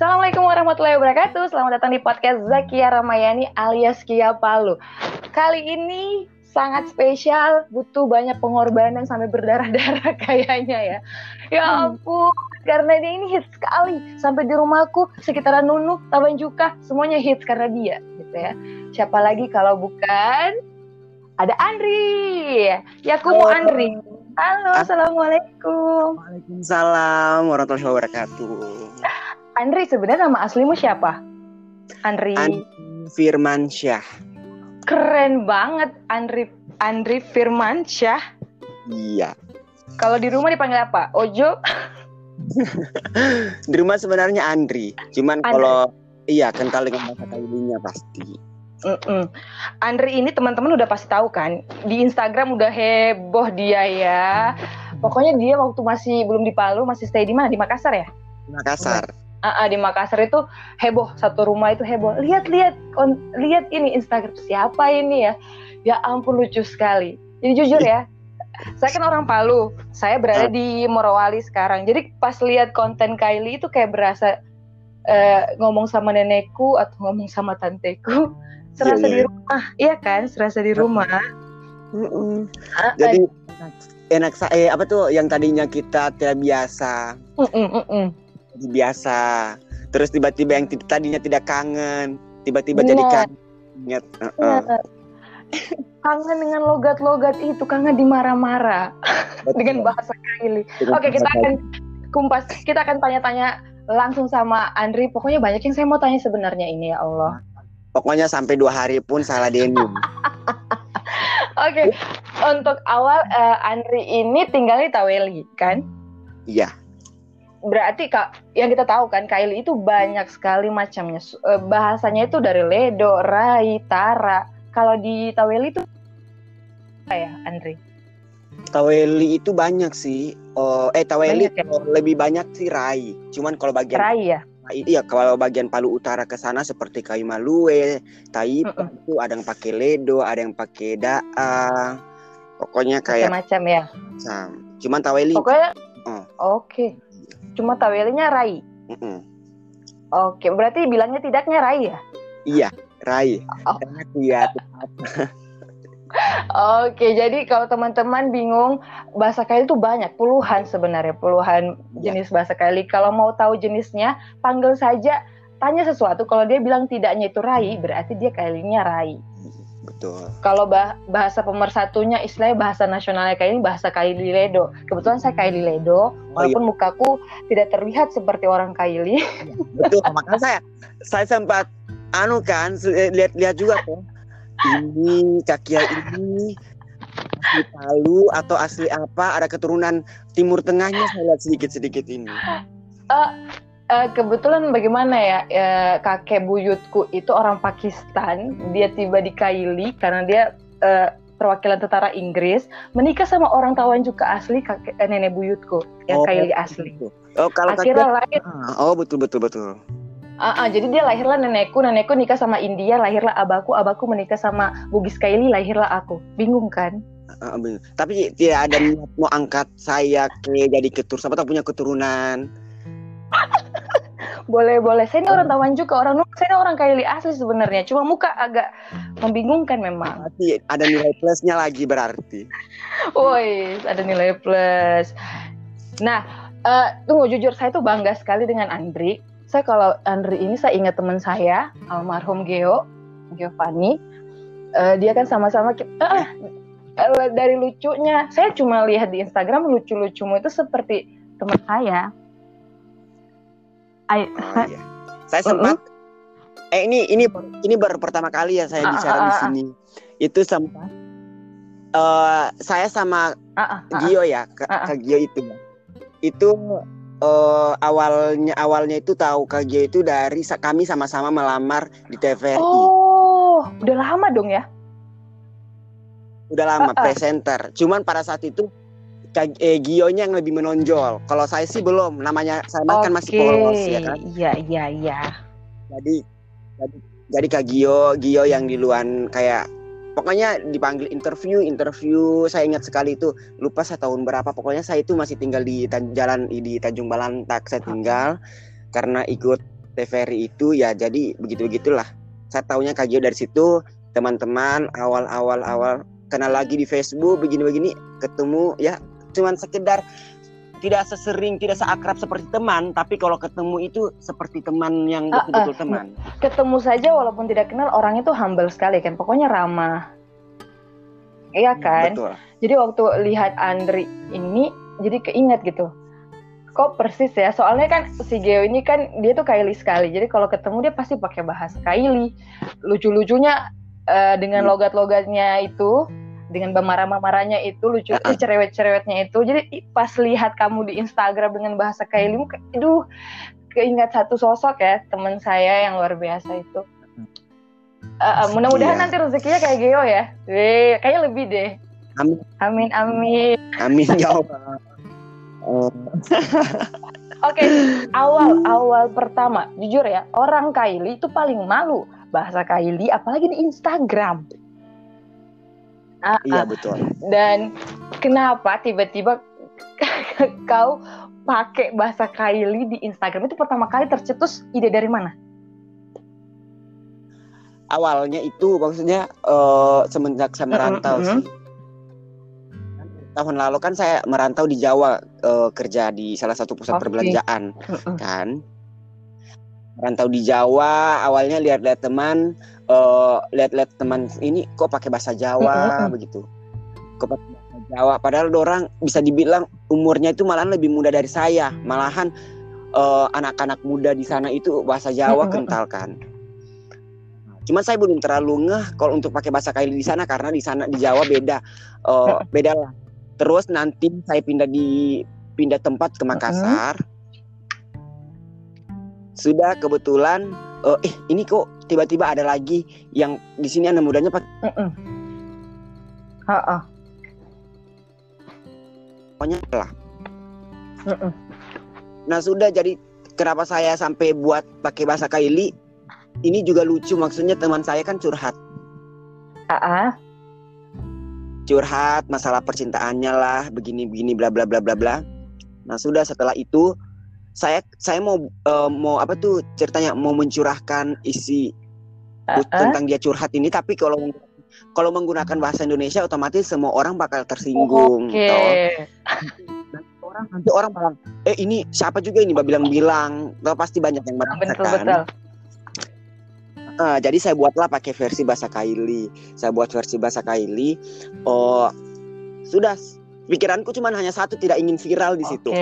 Assalamualaikum warahmatullahi wabarakatuh. Selamat datang di podcast Zakia Ramayani alias Kia Palu. Kali ini sangat spesial, butuh banyak pengorbanan sampai berdarah-darah kayaknya ya. Ya ampun, karena dia ini hits sekali. Sampai di rumahku, sekitaran Nunu, Taman Juka, semuanya hits karena dia gitu ya. Siapa lagi kalau bukan ada Andri. Ya aku mau Andri. Halo, assalamualaikum. Waalaikumsalam warahmatullahi wabarakatuh. Andri sebenarnya nama aslimu siapa? Andri. Andri Firmansyah. Keren banget Andri Andri Firmansyah. Iya. Kalau di rumah dipanggil apa? Ojo? di rumah sebenarnya Andri. Cuman Andri. kalau iya kental dengan bahasa Kailinya pasti. Mm-mm. Andri ini teman-teman udah pasti tahu kan di Instagram udah heboh dia ya. Pokoknya dia waktu masih belum di Palu masih stay di mana di Makassar ya? Makassar. Ah, ah, di Makassar itu heboh satu rumah itu heboh. Lihat lihat kon- lihat ini Instagram siapa ini ya? Ya ampun lucu sekali. Jadi jujur ya, saya kan orang Palu. Saya berada di Morowali sekarang. Jadi pas lihat konten Kylie itu kayak berasa eh, ngomong sama nenekku atau ngomong sama tanteku. Serasa di iya. rumah, iya kan? Serasa di rumah. Mm-mm. Ah, Jadi enak sa eh apa tuh yang tadinya kita tidak biasa, ah, mm, mm, mm. Biasa. Terus tiba-tiba yang tadinya tidak kangen, tiba-tiba jadi kangen. Ingat. uh-uh. Benar. kangen dengan logat-logat itu, kangen dimarah-marah dengan bahasa. Dengan Oke, kita bahasa akan kumpas, kita akan tanya-tanya langsung sama Andri. Pokoknya banyak yang saya mau tanya sebenarnya ini ya Allah. Pokoknya sampai dua hari pun salah denim. Oke, untuk awal eh, Andri ini tinggal di Taweli, kan? Iya. Berarti kak, yang kita tahu kan Kylie itu banyak sekali macamnya. Eh, bahasanya itu dari Ledo, Rai, Tara. Kalau di Taweli itu apa ya, Andri? Taweli itu banyak sih. Oh, eh Taweli Banyak ya? lebih banyak sih Rai. Cuman kalau bagian Rai ya? iya kalau bagian Palu Utara ke sana seperti Kaimalue, Taipa Mm-mm. itu ada yang pakai Ledo, ada yang pakai Daa. Pokoknya kayak Macam-macam ya. macam. Cuman Taweli Pokoknya Oh. oke. Cuma Tawelinya Rai. mm-mm. Oke, berarti bilangnya tidaknya Rai ya? Iya, Rai. Oh. Dia Oke, jadi kalau teman-teman bingung bahasa Kali itu banyak, puluhan sebenarnya, puluhan Ya. jenis bahasa Kali. Kalau mau tahu jenisnya, panggil saja, tanya sesuatu. Kalau dia bilang tidaknya itu Rai, berarti dia Kalinya Rai. Betul. Kalau bah- bahasa pemersatunya istilahnya bahasa nasionalnya kayak ini bahasa Kaili Ledo. Kebetulan saya Kaili Ledo, walaupun mukaku tidak terlihat seperti orang Kaili. Betul. Makanya saya saya sempat anu kan lihat-lihat juga tuh. Ini kaki ini asli Palu atau asli apa ada keturunan Timur Tengahnya saya lihat sedikit-sedikit ini. Eh, kebetulan bagaimana ya, eh, kakek buyutku itu orang Pakistan, dia tiba di Kaili karena dia eh, perwakilan tentara Inggris, menikah sama orang Tawan juga asli kakek eh, nenek buyutku yang Oh, Kaili asli. Oh kalau Akhirnya kakek lahir, Ah, oh betul betul betul. ah, ah, jadi dia lahirlah nenekku, nenekku nikah sama India, lahirlah abaku, abaku menikah sama Bugis Kaili, lahirlah aku. Bingung kan? Bener. Tapi tidak ada niat mau angkat saya ke jadi ketur, siapa tahu punya keturunan. Boleh boleh. Saya ini orang Tawan juga, orang Nusa, saya ini orang Kaili asli sebenarnya. Cuma muka agak membingungkan memang. Berarti ada nilai plusnya lagi berarti. Woi, ada nilai plus. Nah, eh, tunggu jujur saya tuh bangga sekali dengan Andri. Saya kalau Andri ini saya ingat teman saya almarhum Geo, Giovanni. Eh, dia kan sama-sama ki- eh, eh, dari lucunya. Saya cuma lihat di Instagram lucu-lucumu itu seperti teman saya. Oh, iya. Saya sempat eh ini ini ini baru pertama kali ya saya Ah, bicara ah, di ah, sini. Itu sempat eh saya sama ah, ah, ah, Gio ya, ke, Ah, ah. Kak Gio itu. Itu eh, awalnya awalnya itu tahu Kak Gio itu dari kami sama-sama melamar di TVRI. Oh, udah lama dong ya? Udah lama ah, ah. presenter. Cuman pada saat itu eh, Gionya yang lebih menonjol. Kalau saya sih belum. Namanya saya kan masih polos ya kan. Iya, iya, iya. Jadi jadi, jadi Kak Gio, Gio yang di luar kayak pokoknya dipanggil interview, interview. Saya ingat sekali itu lupa saya tahun berapa. Pokoknya saya itu masih tinggal di Tan- jalan di Tanjung Balantak saya tinggal karena ikut TVRI itu ya jadi begitu begitulah saya tahunya Kak Gio dari situ teman-teman awal-awal awal kenal lagi di Facebook begini-begini ketemu ya cuman sekedar tidak sesering tidak seakrab seperti teman tapi kalau ketemu itu seperti teman yang Ah, betul-betul ah. teman Ketemu saja walaupun tidak kenal orang itu humble sekali kan. Pokoknya ramah. Iya kan? betul Jadi waktu lihat Andri ini jadi keinget gitu. Kok persis ya? Soalnya kan si Geo ini kan dia tuh Kylie sekali. Jadi kalau ketemu dia pasti pakai bahasa Kylie. Lucu-lucunya eh, dengan Hmm. logat-logatnya itu, dengan marah-marahnya itu, lucu Ah, ah. cerewet-cerewetnya itu. Jadi pas lihat kamu di Instagram dengan bahasa muka- aduh, keingat satu sosok ya teman saya yang luar biasa itu. Eh, mudah-mudahan Iya. nanti rezekinya kayak Geo ya. Weh, kayaknya lebih deh. amin Amin amin. amin ya Allah Oke, awal awal pertama, jujur ya, orang Kylie itu paling malu bahasa Kylie, apalagi di Instagram. Ah, iya betul Dan kenapa tiba-tiba kau pakai bahasa Kylie di Instagram itu pertama kali tercetus ide dari mana? awalnya itu maksudnya eh, semenjak saya merantau Mm, mm, sih. Tahun lalu kan saya merantau di Jawa eh, kerja di salah satu pusat Oke. perbelanjaan kan. Merantau di Jawa, awalnya lihat-lihat teman, eh, lihat-lihat teman ini kok pakai bahasa Jawa Mm, mm, begitu. Kok pakai bahasa Jawa padahal orang bisa dibilang umurnya itu malahan lebih muda dari saya. Malahan eh, anak-anak muda di sana itu bahasa Jawa Mm, mm, mm. kental kan. Cuman saya belum terlalu ngeh kalau untuk pakai bahasa Kylie di sana karena di sana di Jawa beda, Eh, beda lah. Terus nanti saya pindah di pindah tempat ke Makassar. Sudah kebetulan, eh eh, ini kok tiba-tiba ada lagi yang di sini anak mudanya pakai Mm-mm. Ha-ha. pokoknya lah. Mm-mm. Nah sudah jadi kenapa saya sampai buat pakai bahasa Kylie? Ini juga lucu maksudnya teman saya kan curhat. Ha-ha. curhat masalah percintaannya lah begini begini bla bla bla bla bla nah sudah setelah itu saya saya mau eh, mau apa tuh ceritanya mau mencurahkan isi Ha-ha. tentang dia curhat ini tapi kalau kalau menggunakan bahasa Indonesia otomatis semua orang bakal tersinggung Oke. toh. Nanti orang nanti orang bilang eh ini siapa juga ini bilang-bilang toh pasti banyak yang merasa Betul kan betul. Ah, jadi saya buatlah pakai versi bahasa Kylie. Saya buat versi bahasa Kylie. Oh, sudah. Pikiranku cuma hanya satu, tidak ingin viral di situ.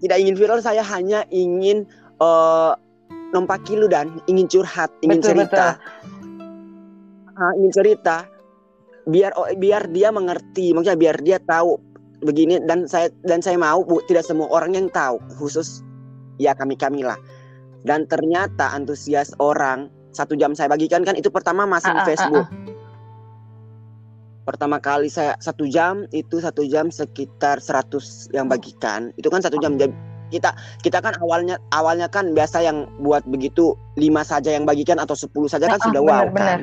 Tidak ingin viral, saya hanya ingin eh nompak kilo dan ingin curhat, ingin Betul, cerita. Ah, ingin cerita. Biar oh, biar dia mengerti, maksudnya biar dia tahu begini dan saya dan saya mau Bu, tidak semua orang yang tahu, khusus ya kami-kami lah. Dan ternyata antusias orang satu jam saya bagikan kan itu pertama masih Ah, di ah, Facebook. Pertama kali saya satu jam itu satu jam sekitar 100 yang bagikan. Itu kan satu jam. Jadi kita kita kan awalnya awalnya kan biasa yang buat begitu lima saja yang bagikan atau 10 saja kan Ah, ah, sudah wow benar-benar. kan.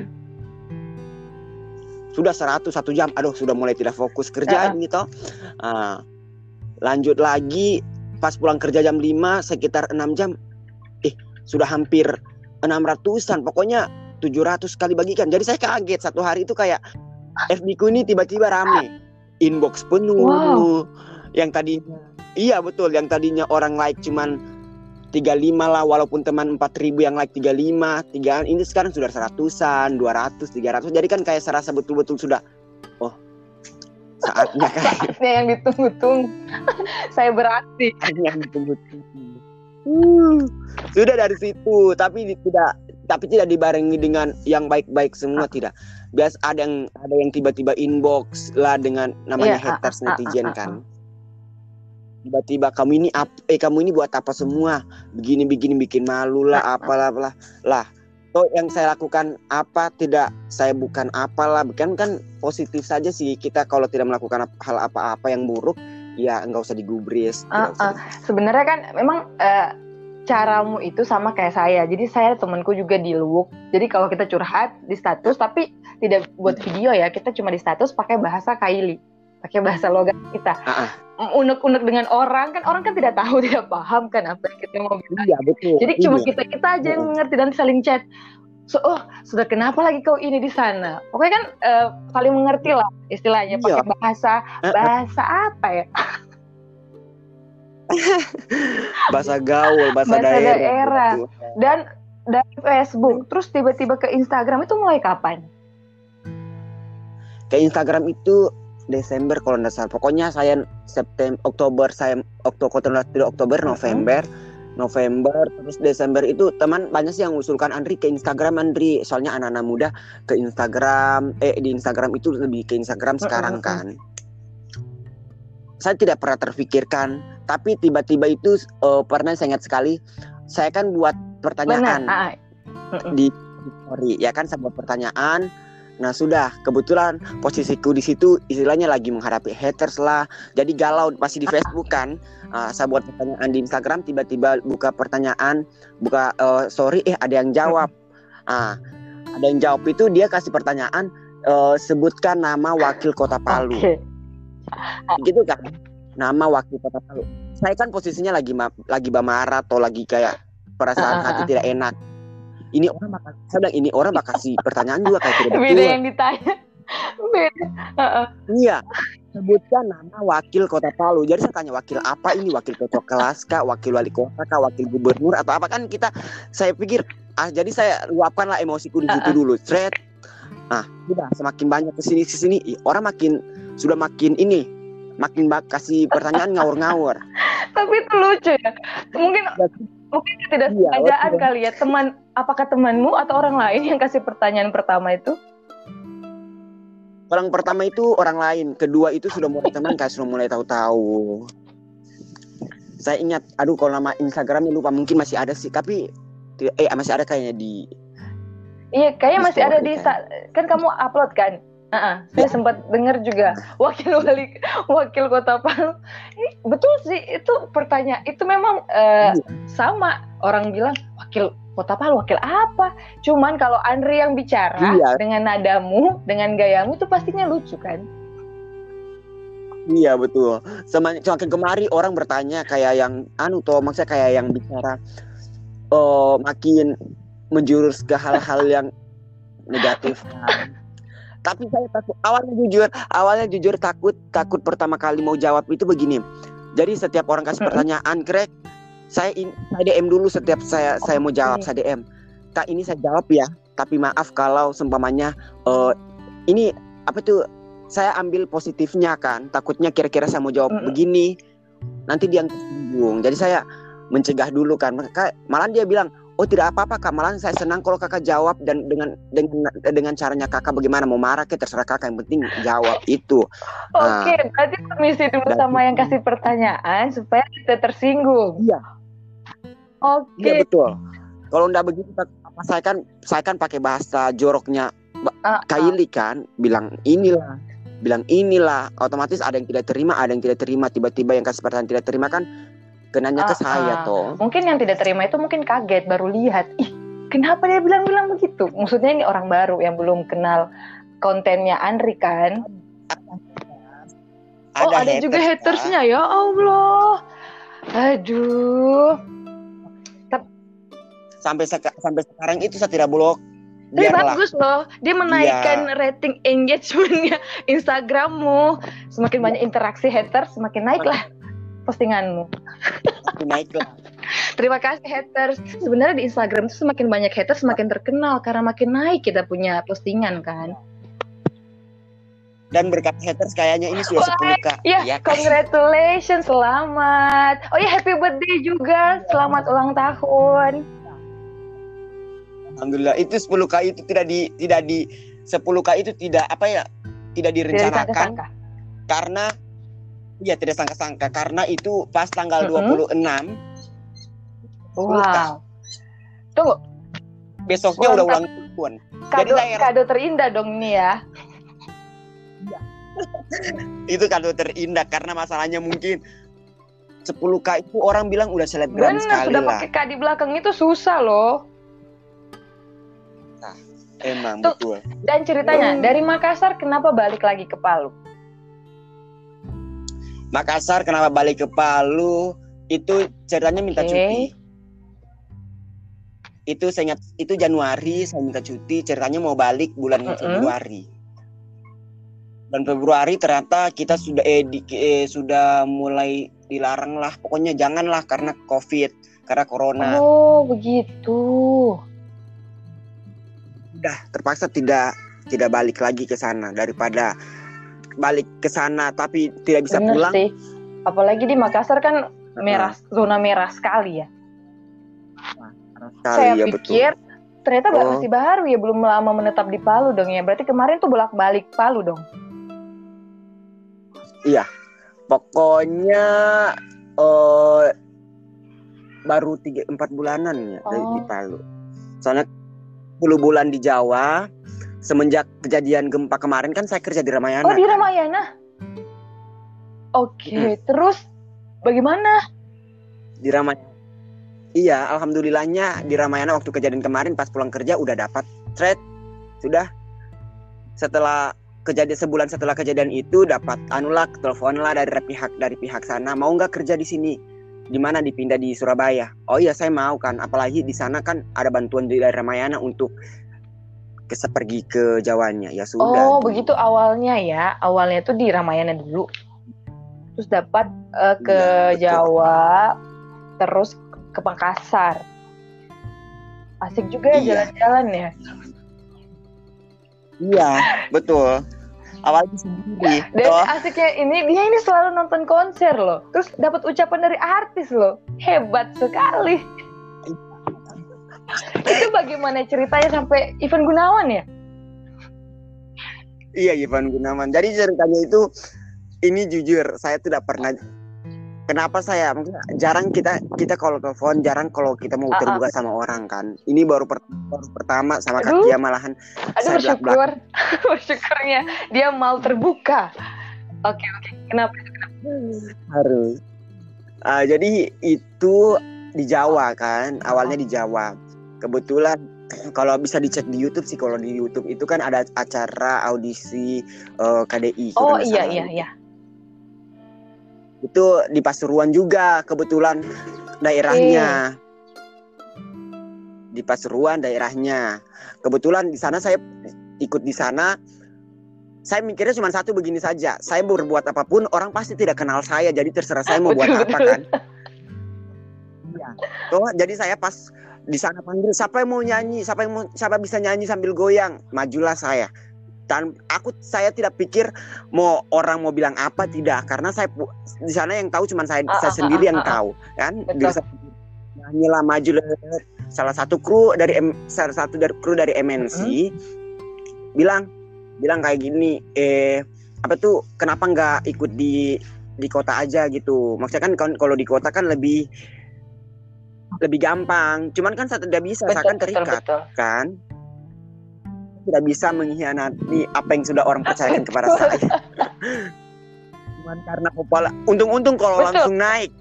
Sudah 100 satu jam. Aduh sudah mulai tidak fokus kerjaan gitu. Ah, lanjut lagi pas pulang kerja jam 5 sekitar 6 jam eh sudah hampir 600-an pokoknya 700 kali bagikan jadi saya kaget satu hari itu kayak FB ku ini tiba-tiba rame inbox penuh Wow. yang tadi iya betul yang tadinya orang like cuman 35 lah walaupun teman 4000 yang like 35 tiga ini sekarang sudah seratusan 200 300 jadi kan kayak serasa betul-betul sudah oh saatnya kan Saatnya yang ditunggu-tunggu. Saya beraksi. yang ditunggu-tunggu. Uh, sudah dari situ tapi tidak tapi tidak dibarengi dengan yang baik-baik semua tidak bias ada yang ada yang tiba-tiba inbox lah dengan namanya Iya, ah, haters ah, ah, netizen ah, kan tiba-tiba kamu ini apa eh kamu ini buat apa semua begini begini bikin malu lah Ah, ah. apalah apalah lah toh yang saya lakukan apa tidak saya bukan apalah kan kan positif saja sih kita kalau tidak melakukan hal apa-apa yang buruk ya nggak usah digubris usah ah. Sebenarnya kan memang eh, caramu itu sama kayak saya. Jadi saya temanku juga di Luwuk. Jadi kalau kita curhat di status tapi tidak buat video ya, kita cuma di status pakai bahasa Kylie. pakai bahasa logat kita. Ah. Unek-unek dengan orang kan orang kan tidak tahu tidak paham kan apa yang kita mau bilang. Iya betul. Jadi cuma Iya. kita kita aja yang mengerti dan saling chat. So, oh sudah kenapa lagi kau ini di sana? Pokoknya kan eh, saling mengerti lah istilahnya Iya. pakai bahasa Ah, ah. bahasa apa ya? bahasa gaul, bahasa, Bahasa daerah. daerah. Dan dari Facebook terus tiba-tiba ke Instagram itu mulai kapan? Ke Instagram itu Desember kalau nggak salah. Pokoknya saya September, Oktober, saya Oktober, Oktober, November, November, terus Desember itu teman banyak sih yang usulkan Andri ke Instagram Andri. Soalnya anak-anak muda ke Instagram, eh di Instagram itu lebih ke Instagram sekarang kan. Saya tidak pernah terfikirkan, tapi tiba-tiba itu eh, pernah saya ingat sekali. Saya kan buat Benar. pertanyaan Ah, ah. Mm-mm. di story ya kan sebuah pertanyaan nah sudah. Kebetulan posisiku di situ istilahnya lagi menghadapi haters lah. Jadi galau masih di Facebook kan. Ah, saya buat pertanyaan di Instagram tiba-tiba buka pertanyaan buka eh, sorry eh ada yang jawab. Ah ada yang jawab itu dia kasih pertanyaan eh, sebutkan nama wakil kota Palu. Oke. gitu kan? Nama wakil kota Palu. Saya kan posisinya lagi ma- lagi marah atau lagi kayak perasaan hati ah. tidak enak ini orang bakal saya bilang ini orang bakal kasih pertanyaan juga kayak tidak Beda yang ditanya. Beda. Iya. Sebutkan nama wakil kota Palu. Jadi saya tanya wakil apa ini? Wakil ketua kelas kah? Wakil wali kota kah? Wakil gubernur atau apa? Kan kita saya pikir ah jadi saya luapkan lah emosiku di situ dulu. Thread ah sudah semakin banyak ke sini ke sini ih, orang makin sudah makin ini makin bak kasih pertanyaan ngawur-ngawur. Tapi itu lucu ya. Mungkin mungkin tidak Iya, kali ya teman apakah temanmu atau orang lain yang kasih pertanyaan pertama itu? Orang pertama itu orang lain, kedua itu sudah mulai teman, kayak sudah mulai tahu-tahu. Saya ingat, aduh kalau nama Instagramnya lupa, mungkin masih ada sih, tapi eh masih ada kayaknya di Iya, kayaknya Di masih ada di kan. kan kamu upload kan? Ah, saya Ya. sempat dengar juga wakil wali wakil kota Palu. Ini betul sih itu pertanyaan itu memang Iya. sama orang bilang wakil kota Palu wakil apa? Cuman kalau Andri yang bicara Iya. dengan nadamu, dengan gayamu itu pastinya lucu kan? Iya betul. Semakin kemari orang bertanya kayak yang anu toh maksudnya kayak yang bicara eh makin menjurus ke hal-hal yang negatif kan. Tapi saya takut awalnya jujur, awalnya jujur takut takut pertama kali mau jawab itu begini. Jadi setiap orang kasih pertanyaan, Greg, saya in, saya DM dulu setiap saya saya mau jawab, saya DM. Kak ini saya jawab ya, tapi maaf kalau seumpamanya eh ini apa tuh saya ambil positifnya kan takutnya kira-kira saya mau jawab Mm-mm. begini nanti dia tersinggung jadi saya mencegah dulu kan Maka- malah dia bilang oh tidak apa-apa kak malah saya senang kalau kakak jawab dan dengan dengan dengan caranya kakak bagaimana mau marah ke terserah kakak yang penting jawab itu Oke, Ah. berarti permisi dulu sama yang kasih pertanyaan supaya kita tersinggung. Iya. Oke. iya betul kalau ndak begitu saya kan saya kan pakai bahasa joroknya Ah, ah. Kaili kan bilang inilah bilang inilah otomatis ada yang tidak terima ada yang tidak terima tiba-tiba yang kasih pertanyaan tidak terima kan kenanya Ah, ke saya ah. toh Mungkin yang tidak terima itu mungkin kaget baru lihat. Ih, kenapa dia bilang-bilang begitu? Maksudnya ini orang baru yang belum kenal kontennya Andri kan? oh, ada juga haters, hatersnya ya Allah. Aduh. Sampai seka- sampai sekarang itu saya tidak blok Tapi bagus loh, dia menaikkan rating engagementnya Instagrammu. Semakin banyak interaksi haters, semakin naiklah postinganmu. Terima kasih haters. Sebenarnya di Instagram tuh semakin banyak haters, semakin terkenal karena makin naik kita punya postingan kan. dan berkat haters kayaknya ini sudah 10 kak Ya, ya kan? congratulations, selamat. Oh ya, happy birthday juga, selamat ulang tahun. alhamdulillah itu 10 kak itu tidak di tidak di 10 kak itu tidak apa ya tidak Tidak direncanakan disangka-sangka. karena ya tidak sangka-sangka karena itu pas tanggal Mm-mm. 26 Wow. Tunggu, besoknya Ulang udah ulang tahun kado, saya- kado terindah dong ini ya. itu kado terindah karena masalahnya mungkin 10k itu orang bilang udah selebgram Benar, sekali sudah lah pakai K di belakang itu susah loh. emang Tuh. betul Dan ceritanya, dari Makassar kenapa balik lagi ke Palu? Makassar kenapa balik ke Palu itu ceritanya minta Oke. cuti itu saya ingat itu Januari saya minta cuti ceritanya mau balik bulan Mm-mm. Februari dan Februari ternyata kita sudah eh, di- eh, sudah mulai dilarang lah pokoknya janganlah karena covid karena corona Oh, begitu. udah terpaksa tidak tidak balik lagi ke sana daripada balik ke sana tapi tidak bisa Bener pulang sih. Apalagi di Makassar kan merah, zona merah sekali ya. sekali Saya ya betul pikir ternyata Oh. masih baru ya, belum lama menetap di Palu dong ya. Berarti kemarin tuh bolak-balik Palu dong. pokoknya eh baru tiga empat bulanan ya dari Oh. di Palu soalnya 10 bulan di Jawa semenjak kejadian gempa kemarin kan saya kerja di Ramayana. Oh, di Ramayana. Oke, terus bagaimana? di Ramayana. Iya alhamdulillahnya di Ramayana waktu kejadian kemarin pas pulang kerja udah dapat. Thread sudah. Setelah kejadian sebulan setelah kejadian itu dapat anulak telepon lah dari pihak dari pihak sana mau nggak kerja di sini? Di mana? Dipindah di Surabaya. Oh iya saya mau kan apalagi di sana kan ada bantuan dari Ramayana untuk ke pergi ke Jawanya ya sudah Oh, begitu awalnya ya. Awalnya tuh di Ramayana dulu. Terus dapat eh, ke betul. Jawa, terus ke Makassar. Asik juga ya Iya. jalan-jalan ya. iya betul awalnya sendiri Dan asiknya ini dia ini selalu nonton konser loh. Terus dapat ucapan dari artis loh. Hebat sekali. Itu bagaimana ceritanya sampai Ivan Gunawan ya? Iya Ivan Gunawan. Jadi ceritanya itu ini jujur saya tidak pernah Kenapa saya mungkin jarang kita kita kalau telepon jarang kalau kita mau Ah, ah. terbuka sama orang kan. Ini baru per- baru pertama sama Aduh. Kakia malahan Aduh Saya bersyukur. Bersyukurnya dia mau terbuka. Oke oke. Kenapa? harus. Ah, jadi itu di Jawa kan, awalnya di Jawa. Kebetulan kalau bisa dicek di YouTube sih kalau di YouTube itu kan ada acara audisi eh, KDI. Oh iya iya iya. itu di Pasuruan juga kebetulan daerahnya. Di Pasuruan daerahnya. Kebetulan di sana saya ikut di sana. Saya mikirnya cuma satu begini saja. Saya berbuat apa pun orang pasti tidak kenal saya jadi terserah saya mau buat apa kan. Iya. Tuh, jadi saya pas di sana panggil siapa yang mau nyanyi? Siapa yang mau siapa bisa nyanyi sambil goyang? Majulah saya. Dan aku saya tidak pikir mau orang mau bilang apa tidak. Karena saya di sana yang tahu cuma saya Ah, saya ah, sendiri ah, yang ah, ah. tahu kan? Saya nyanyilah maju lah. salah satu kru dari M- salah satu dari kru dari MNC bilang bilang kayak gini eh apa tuh kenapa nggak ikut di di kota aja gitu? Maksudnya kan kan kalau di kota kan lebih lebih gampang. Cuman kan saya tidak bisa saya Betul kan betul terikat betul. kan? Tidak bisa mengkhianati apa yang sudah orang percayakan kepada saya. Cuman karena kepala untung-untung kalau Betul. langsung naik.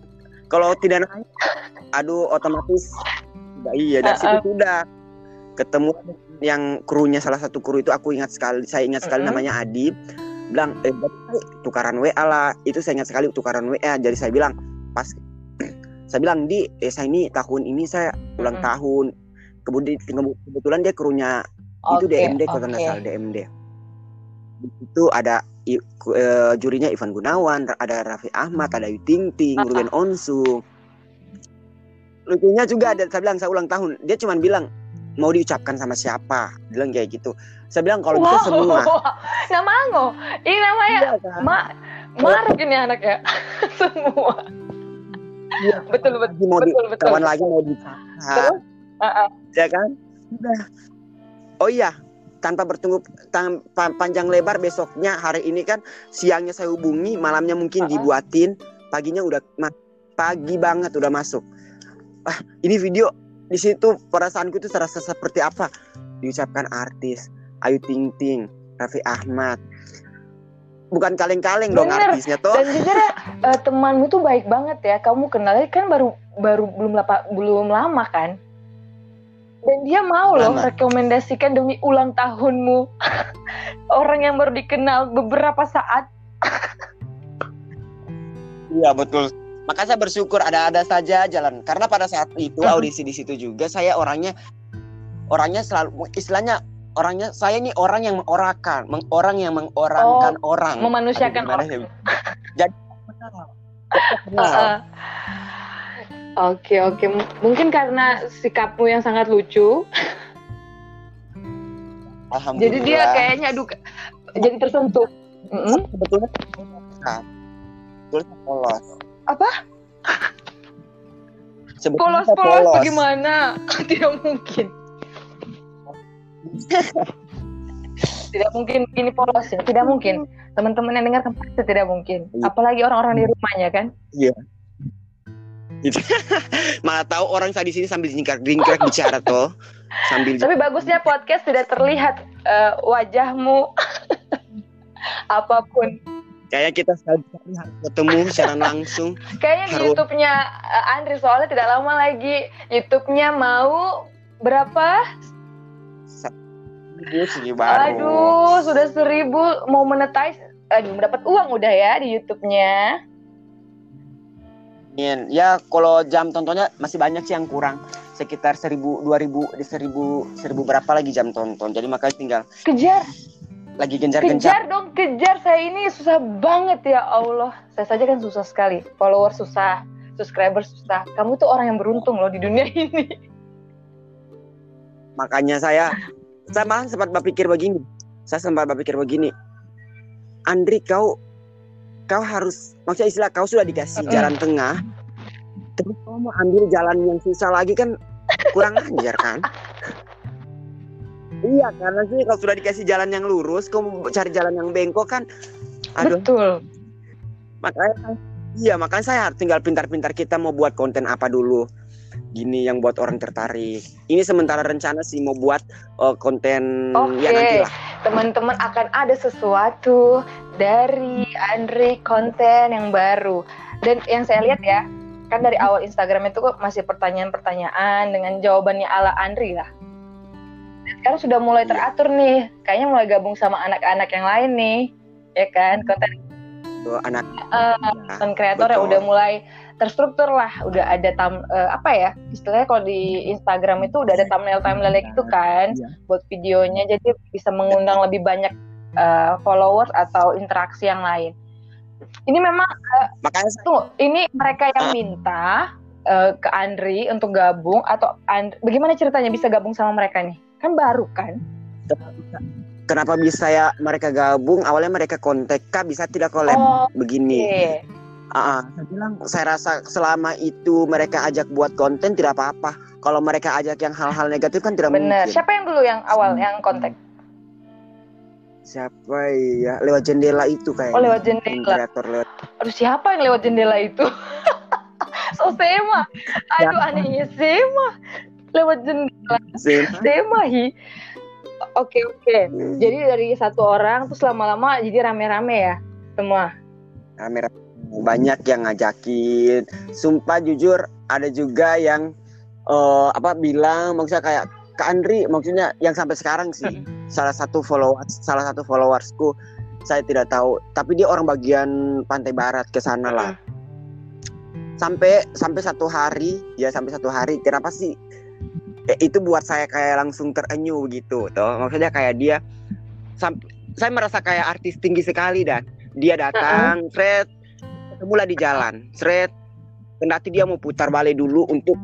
Kalau tidak naik aduh otomatis udah iya. Dari situ Uh-uh. sudah ketemu yang krunya salah satu kru itu aku ingat sekali saya ingat sekali Mm-mm. namanya Adi. Bilang eh tukaran WA lah. Itu saya ingat sekali tukaran WA jadi saya bilang pas saya bilang di eh saya ini tahun ini saya ulang Mm-mm. tahun kemudian kebetulan dia krunya itu Oke, DMD kalau nggak salah DMD di situ ada eh, jurinya Ivan Gunawan ada Raffi Ahmad ada Yu Ting Ting Ah, Ruben Onsu lucunya juga ada saya bilang saya ulang tahun dia cuma bilang mau diucapkan sama siapa bilang kayak gitu saya bilang kalau bisa semua Nggak mango. Ini namanya Iya kan? Ma Maruk ini anak ya. Semua. Iya, Betul betul. mau di Betul betul. kawan lagi mau Terus? Ah, ah. ya kan udah oh iya tanpa bertunggu tanpa panjang lebar besoknya hari ini kan siangnya saya hubungi malamnya mungkin Uh-uh. dibuatin paginya udah pagi banget udah masuk ah ini video di situ perasaanku itu terasa seperti apa diucapkan artis Ayu Ting Ting Raffi Ahmad bukan kaleng-kaleng dong artisnya toh Dan jujur eh, temanmu tuh baik banget ya. Kamu kenalnya kan baru baru belum lapa, belum lama kan. Dan dia mau loh Lama. rekomendasikan demi ulang tahunmu. Orang yang baru dikenal beberapa saat. Iya betul. Maka saya bersyukur ada-ada saja jalan. Karena pada saat itu audisi di situ juga saya orangnya orangnya selalu istilahnya orangnya saya ini orang yang mengorakan, meng, orang yang mengorangkan orang. Memanusiakan orang. ya? Jadi kenal. Kenal. Heeh. Oke oke mungkin karena sikapmu yang sangat lucu, Alhamdulillah. jadi dia kayaknya aduh jadi tersentuh. Sebetulnya sebetulnya polos. Apa? Sebetulnya saya Polos-polos bagaimana? Tidak mungkin. tidak mungkin ini polos ya, tidak mungkin. Teman-teman yang dengar pasti tidak mungkin. Iya. Apalagi orang-orang di rumahnya kan. Gitu. Malah tahu orang saya di sini sambil jingkrak-jingkrak bicara toh. Sambil Tapi bagusnya podcast tidak terlihat eh, wajahmu apa pun. kayak kita sekali-sekali harus ketemu secara langsung. Kayaknya di Harus. YouTube-nya eh, Andri soalnya tidak lama lagi YouTube-nya mau berapa? Ibu sih baru. Aduh, sudah seribu mau monetize. Aduh, mendapat uang udah ya di YouTube-nya. Ya kalau jam tontonnya masih banyak sih yang kurang. Sekitar seribu, dua ribu, seribu, seribu berapa lagi jam tonton. Jadi makanya tinggal Kejar, lagi gencar-gencar. kejar dong, kejar. Saya ini susah banget ya Allah. Saya saja kan susah sekali. Follower susah, subscriber susah. Kamu tuh orang yang beruntung loh di dunia ini. Makanya saya, saya malah sempat berpikir begini. Saya sempat berpikir begini. Andri kau, kau harus, maksudnya istilah kau sudah dikasih Mm-mm. jalan tengah. Terus kau mau ambil jalan yang susah lagi kan kurang ajar kan? Iya karena sih kalau sudah dikasih jalan yang lurus, kau mau cari jalan yang bengkok kan, aduh Betul. makanya iya makanya saya tinggal pintar-pintar kita mau buat konten apa dulu gini yang buat orang tertarik ini sementara rencana sih mau buat eh, konten Oke. ya nanti lah Teman-teman akan ada sesuatu dari Andri konten yang baru. Dan yang saya lihat ya, kan dari awal Instagram itu kok masih pertanyaan-pertanyaan dengan jawabannya ala Andri lah. Dan sekarang sudah mulai Iya. teratur nih, kayaknya mulai gabung sama anak-anak yang lain nih, ya kan? Konten Tuh, anak ya, konten kreator yang udah mulai terstruktur lah, udah ada tam eh, apa ya? Istilahnya kalau di Instagram itu udah ada thumbnail thumbnail gitu kan, Iya. buat videonya, jadi bisa mengundang lebih banyak eh, followers atau interaksi yang lain. Ini memang makanya saya tuh, ini mereka yang minta eh, ke Andri untuk gabung atau And- bagaimana ceritanya bisa gabung sama mereka nih? Kan baru kan? kenapa bisa ya mereka gabung awalnya mereka kontak kak bisa tidak collab Oh, begini oke. Ah. saya bilang saya rasa selama itu mereka ajak buat konten tidak apa-apa kalau mereka ajak yang hal-hal negatif kan tidak Bener. mungkin Siapa yang dulu yang awal yang kontak? siapa ya lewat jendela itu kayak Oh lewat jendela. kreator lewat Aduh siapa yang lewat jendela itu? so Sema. Aduh anehnya Sema. Lewat jendela Zin. Sema hi. Oke oke. Jadi dari satu orang terus lama-lama jadi rame-rame ya semua. kamera banyak yang ngajakin. Sumpah jujur ada juga yang eh, apa bilang maksudnya kayak Kak Andri maksudnya yang sampai sekarang sih salah satu followers salah satu followersku saya tidak tahu. Tapi dia orang bagian pantai barat ke sana lah. Sampai sampai satu hari ya sampai satu hari kenapa sih Eh, itu buat saya kayak langsung terenyuh gitu toh. Maksudnya kayak dia sampai saya merasa kayak artis tinggi sekali dan dia datang Fred ketemulah di jalan. Fred kendati dia mau putar balik dulu untuk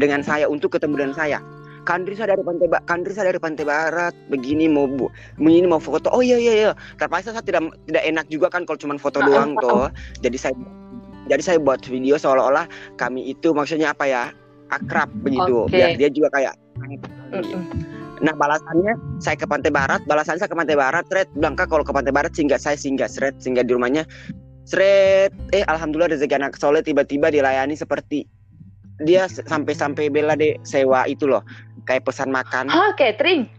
dengan saya untuk ketemu dengan saya. Kandri saya dari pantai Ba- Kandri saya dari pantai barat. Begini mau bu ini mau foto. Oh iya iya iya. Terpaksa saya tidak tidak enak juga kan kalau cuma foto Ah, doang ah, toh. Jadi saya jadi saya buat video seolah-olah kami itu maksudnya apa ya akrab begitu. Oke. biar dia juga kayak. Nah balasannya saya ke Pantai Barat, balasan saya ke Pantai Barat, Red bilang kak kalau ke Pantai Barat singgah saya singgah, Red singgah di rumahnya, Red eh alhamdulillah rezeki anak soleh tiba-tiba dilayani seperti dia sampai-sampai bela deh sewa itu loh. Kayak pesan makan, Hah catering?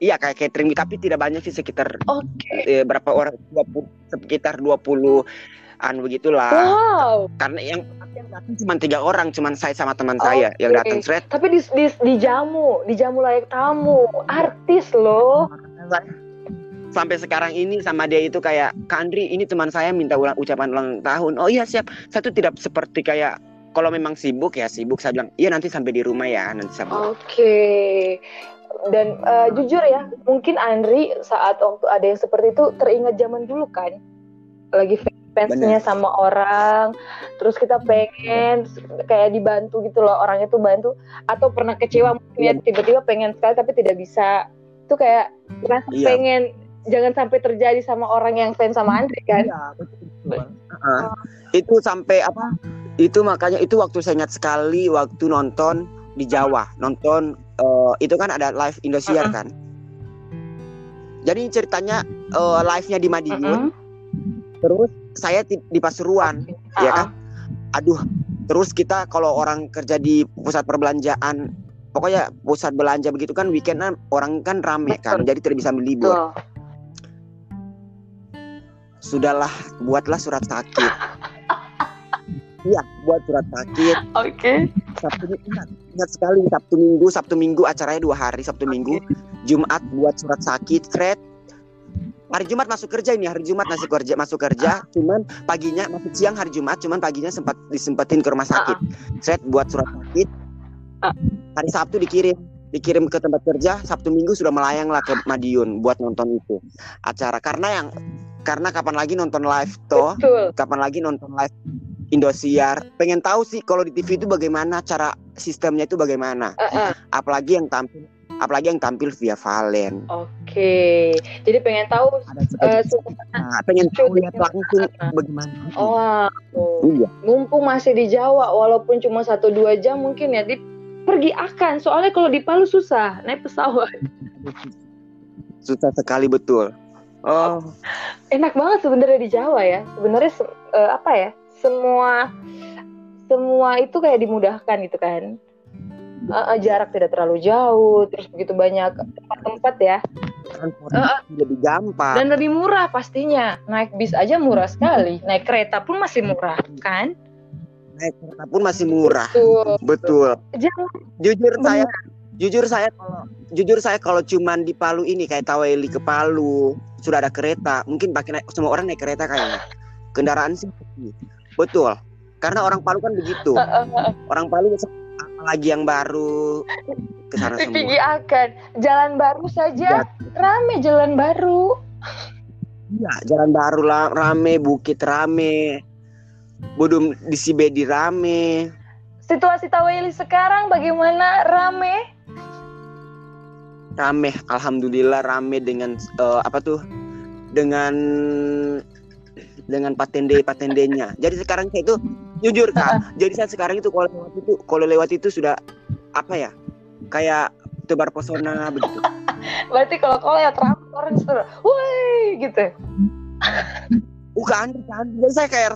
iya kayak catering. Tapi tidak banyak sih sekitar Oke. eh, berapa orang? 20 sekitar 20 an begitulah. Wow. karena yang yang datang cuma tiga orang cuma saya sama teman saya yang datang Red Tapi di, di, di jamu, di jamu layak tamu, artis loh. Sampai sekarang ini sama dia itu kayak Kandri ini teman saya minta ulang ucapan ulang tahun. Oh iya siap. Satu tidak seperti kayak kalau memang sibuk ya sibuk saya bilang iya nanti sampai di rumah ya nanti sampai. Oke. Dan uh, jujur ya mungkin Andri saat waktu ada yang seperti itu teringat zaman dulu kan? Lagi fansnya sama orang terus kita pengen kayak dibantu gitu loh orangnya tuh bantu atau pernah kecewa mungkin ya tiba-tiba pengen sekali tapi tidak bisa. Itu kayak rasa iya. pengen jangan sampai terjadi sama orang yang fans sama Andre kan? iya, betul, Uh, itu sampai apa? Itu makanya itu waktu saya ingat sekali waktu nonton di Jawa. Nonton uh, itu kan ada live Indosiar uh -uh. kan? Jadi ceritanya uh, live-nya di Madiun. Uh -uh. terus saya di Pasuruan, uh-uh. ya kan? Aduh, terus kita kalau orang kerja di pusat perbelanjaan, pokoknya pusat belanja begitu kan weekend kan orang kan rame kan, jadi tidak bisa melibur. Sudahlah, buatlah surat sakit. Iya, buat surat sakit. Oke. Okay. Sabtu ingat, ingat sekali Sabtu Minggu, Sabtu Minggu acaranya dua hari, Sabtu okay. Minggu, Jumat buat surat sakit, thread hari Jumat masuk kerja ini hari Jumat masuk kerja masuk kerja cuman paginya masuk siang hari Jumat cuman paginya sempat disempetin ke rumah sakit saya buat surat sakit hari Sabtu dikirim dikirim ke tempat kerja Sabtu Minggu sudah melayang lah ke Madiun buat nonton itu acara karena yang karena kapan lagi nonton live toh Betul. kapan lagi nonton live Indosiar pengen tahu sih kalau di TV itu bagaimana cara sistemnya itu bagaimana uh -uh. apalagi yang tampil apalagi yang tampil via Valen. Oke, jadi pengen tahu ada uh, nah, pengen tahu lihat langsung bagaimana. Oh, iya. mumpung masih di Jawa, walaupun cuma satu dua jam mungkin ya, di pergi akan. Soalnya kalau di Palu susah naik pesawat. Susah sekali betul. Oh, enak banget sebenarnya di Jawa ya. Sebenarnya uh, apa ya? Semua semua itu kayak dimudahkan gitu kan uh, jarak tidak terlalu jauh, terus begitu banyak tempat-tempat ya. uh, lebih gampang. Dan lebih murah pastinya. Naik bis aja murah sekali. Naik kereta pun masih murah, kan? Naik kereta pun masih murah. Betul. Betul. Jangan. Jujur benar. saya jujur saya kalau jujur saya kalau cuman di Palu ini kayak Taweli ke Palu sudah ada kereta mungkin pakai naik semua orang naik kereta kayaknya kendaraan sih betul karena orang Palu kan begitu orang Palu lagi yang baru ke sana semua. akan jalan baru saja ya. rame jalan baru. Iya, jalan baru lah rame, bukit rame. Budum di Sibedi rame. Situasi Taweli sekarang bagaimana? Rame? Rame, alhamdulillah rame dengan uh, apa tuh? Dengan dengan patende patendenya. Jadi sekarang saya itu jujur kak. Jadi saya sekarang itu kalau lewat itu kalau lewat itu sudah apa ya? Kayak tebar pesona begitu. Berarti kalau kalau ya terakhir orang sudah woi gitu. Bukan kan dan saya kayak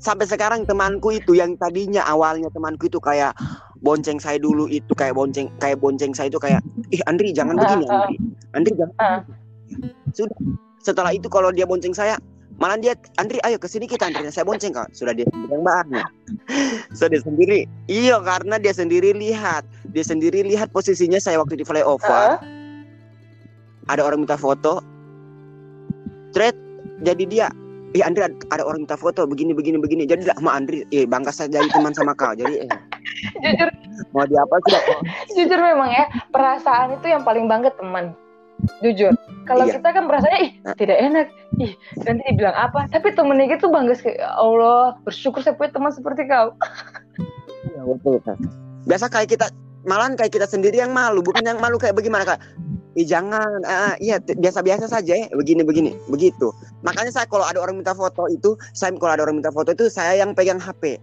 sampai sekarang temanku itu yang tadinya awalnya temanku itu kayak bonceng saya dulu itu kayak bonceng kayak bonceng saya itu kayak ih Andri jangan begini Andri. Andri jangan sudah. Setelah itu kalau dia bonceng saya malah dia Andri ayo ke sini kita Andri saya bonceng kak sudah dia yang bahannya sudah dia sendiri. Iya karena dia sendiri lihat. Dia sendiri lihat posisinya saya waktu di flyover. Uh? ada orang minta foto. Thread jadi dia Ih Andri ada orang minta foto begini begini begini. Jadi lah sama Andri eh bangga saya jadi teman sama kau. Jadi eh. jujur. Mau di apa sih jujur memang ya perasaan itu yang paling bangga teman. Jujur. Kalau iya. kita kan merasanya ih tidak enak. Ih nanti dibilang apa. Tapi temennya gitu bangga sekali ya Allah bersyukur saya punya teman seperti kau. Iya betul kan biasa kayak kita malahan kayak kita sendiri yang malu bukan yang malu kayak bagaimana kak Ih jangan, uh, iya biasa-biasa saja ya, begini begini, begitu. Makanya saya kalau ada orang minta foto itu, saya kalau ada orang minta foto itu saya yang pegang HP.